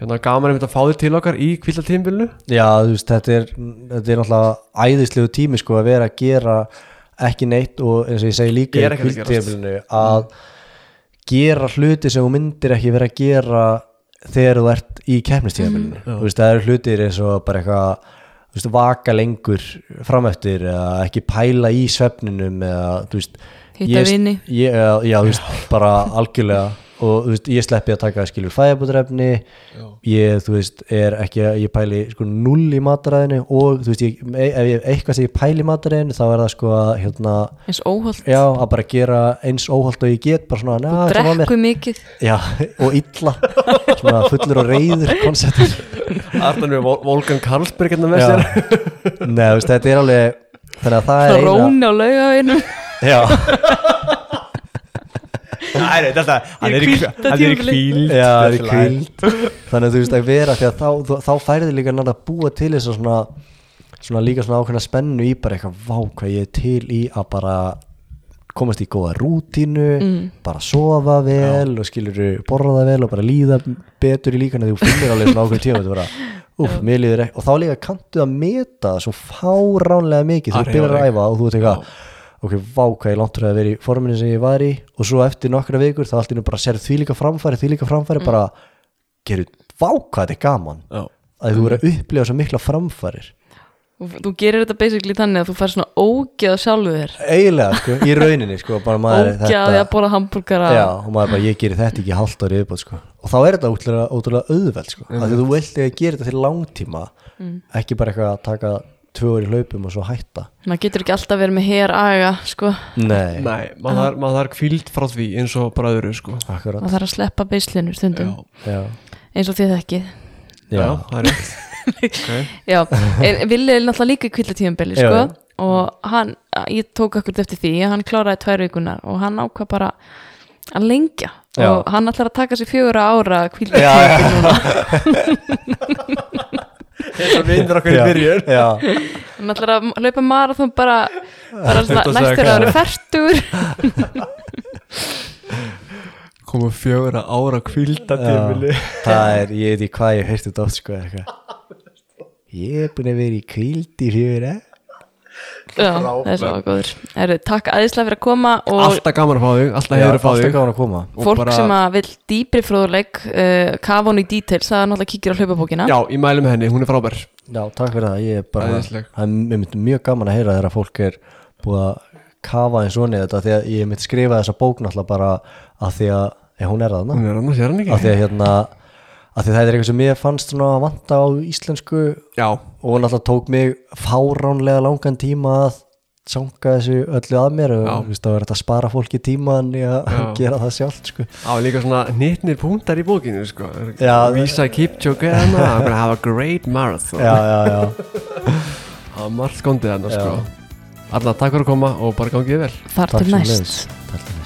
hérna gaman einmitt að fá þér til okkar í kvíla tíðanbilinu já, þú veist, þetta er þetta er náttúrulega æðislegu tími sko að vera að gera ekki neitt og eins og ég segi líka í að gerast. kvildtíðabilinu að gera hluti sem þú myndir ekki vera að gera þegar þú ert í keppnistíðabilinu þú veist, það eru hlutir eins og bara eitthvað veist, vaka lengur framöftir eða ekki pæla í svefninum eða, Hitta vini. já, já, veist, bara algjörlega og þú veist, ég sleppi að taka skilur fæðabútrefni ég, þú veist, er ekki að ég pæli sko null í mataræðinu. Og þú veist, ég, ef ég eitthvað sem ég pæli í mataræðinu þá er það sko að hérna, eins óholt já, að bara gera eins óholt og ég get, bara svona, na, mér. drekku mikið. Já, og illa. Svona fullur og reyður konceptur. Arnar með Vol- Volkan Karlsberg hérna með sér. Nei, þú veist, þetta er alveg þannig að það er eina róni á laugavinum já, Nei, þetta, hann er í hvílda hann er í kvíld. Já, er þannig að þú veist að vera því að þá, þú- þá færði líka náttúrulega að búa til þess að svona svona líka svona ákveðna spennu í bara eitthvað vá hvað ég er til í að bara komast í góða rútínu bara sofa vel og skilur borða vel og bara líða betur í líkana því þú finnir alveg svona ákveðin tíma þetta bara, úf, mér líður ekki. Og þá líka kanntu að meta svo fáránlega mikið. Þú Að byrjar að hreyfa þig. æfa og þú veit eitthvað ok, vá hvað ég langt að vera í forminu sem ég var í. Og svo eftir nokkra vikur þá allt í nú bara sér því líka framfæri, því líka framfæri bara, gerir, vá hvað þetta er gaman. Já, að þú verður að upplifa svo mikla framfærir þú gerir þetta basically þannig að þú fær svona ógeð sjálfu þér. Eiginlega, sko, í rauninni sko, bara maður er Ógeð að því að borða hambúrgara já, og maður bara, ég gerir þetta ekki hálft árið viðbót, sko. og þá er þetta ótrúlega, auðveld, sko, af því þú vilt ekki gera þetta til langtíma, ekki bara eitthvað að taka tvö orði hlaupum og svo hætta. Maður getur ekki alltaf verið með hér aga sko, nei, nei, maður þarf- þarf kvíld frá því eins og bara öðru sko. Maður þarf að sleppa beislinu stundum. Já, eins og þið þekkið. Já, já, það er rétt. Okay. já, en Villi er náttúrulega líka Já, sko, og hann, ég tók akkur eftir því að hann kláraði tvær vikunar og hann ákvað bara að lengja. Já. og hann ætlar að taka sér fjögura ára já, kvillatíðanbili núna Eins og vindur okkur í byrjun. Hann ætlar að hlaupa marathon bara, bara svona, 26 næstur ára. ári færtur Komu fjögur að ára kvílda tímili það er, ég veit ekki hvað ég heyrst þetta oft, sko, eitthvað. Ég er búin að vera í kvíld í fjögur, eh? Já, það er svo góður. Heru, takk aðeinslega fyrir að koma og Alltaf gaman að fá þig, alltaf hefur að fá alltaf þig. gaman að koma. Og fólk bara- sem að vil dýpri fróðuleik uh, kafa hún í details, það er náttúrulega kíkir á hlaupabókina. Já, ég mæli með henni, hún er frábær. Já, takk fyrir það, ég er bara það er mjög gaman að heyra þegar fólk er búið að kafa eins og niður þetta því að ég myndi skrifa þessa bók náttúrulega bara að því að, ja, hún er það Hún annars, hann að því að hérna að því að það er eitthvað sem ég fannst svona að vanta á íslensku Já, og náttúrulega tók mig fáránlega langan tíma að sanga þessu öllu að mér og Já. þú veist, það var þetta að spara fólki tíman í að Já. gera það sjálft sko. á líka svona nýttnir púntar í bókinu sko Já. Vísa Kipchoge I'm gonna have a great marathon já, já, já, Það var margt skondið hana Já. sko Alla, takk fyrir að koma og bara gangið vel þar til næst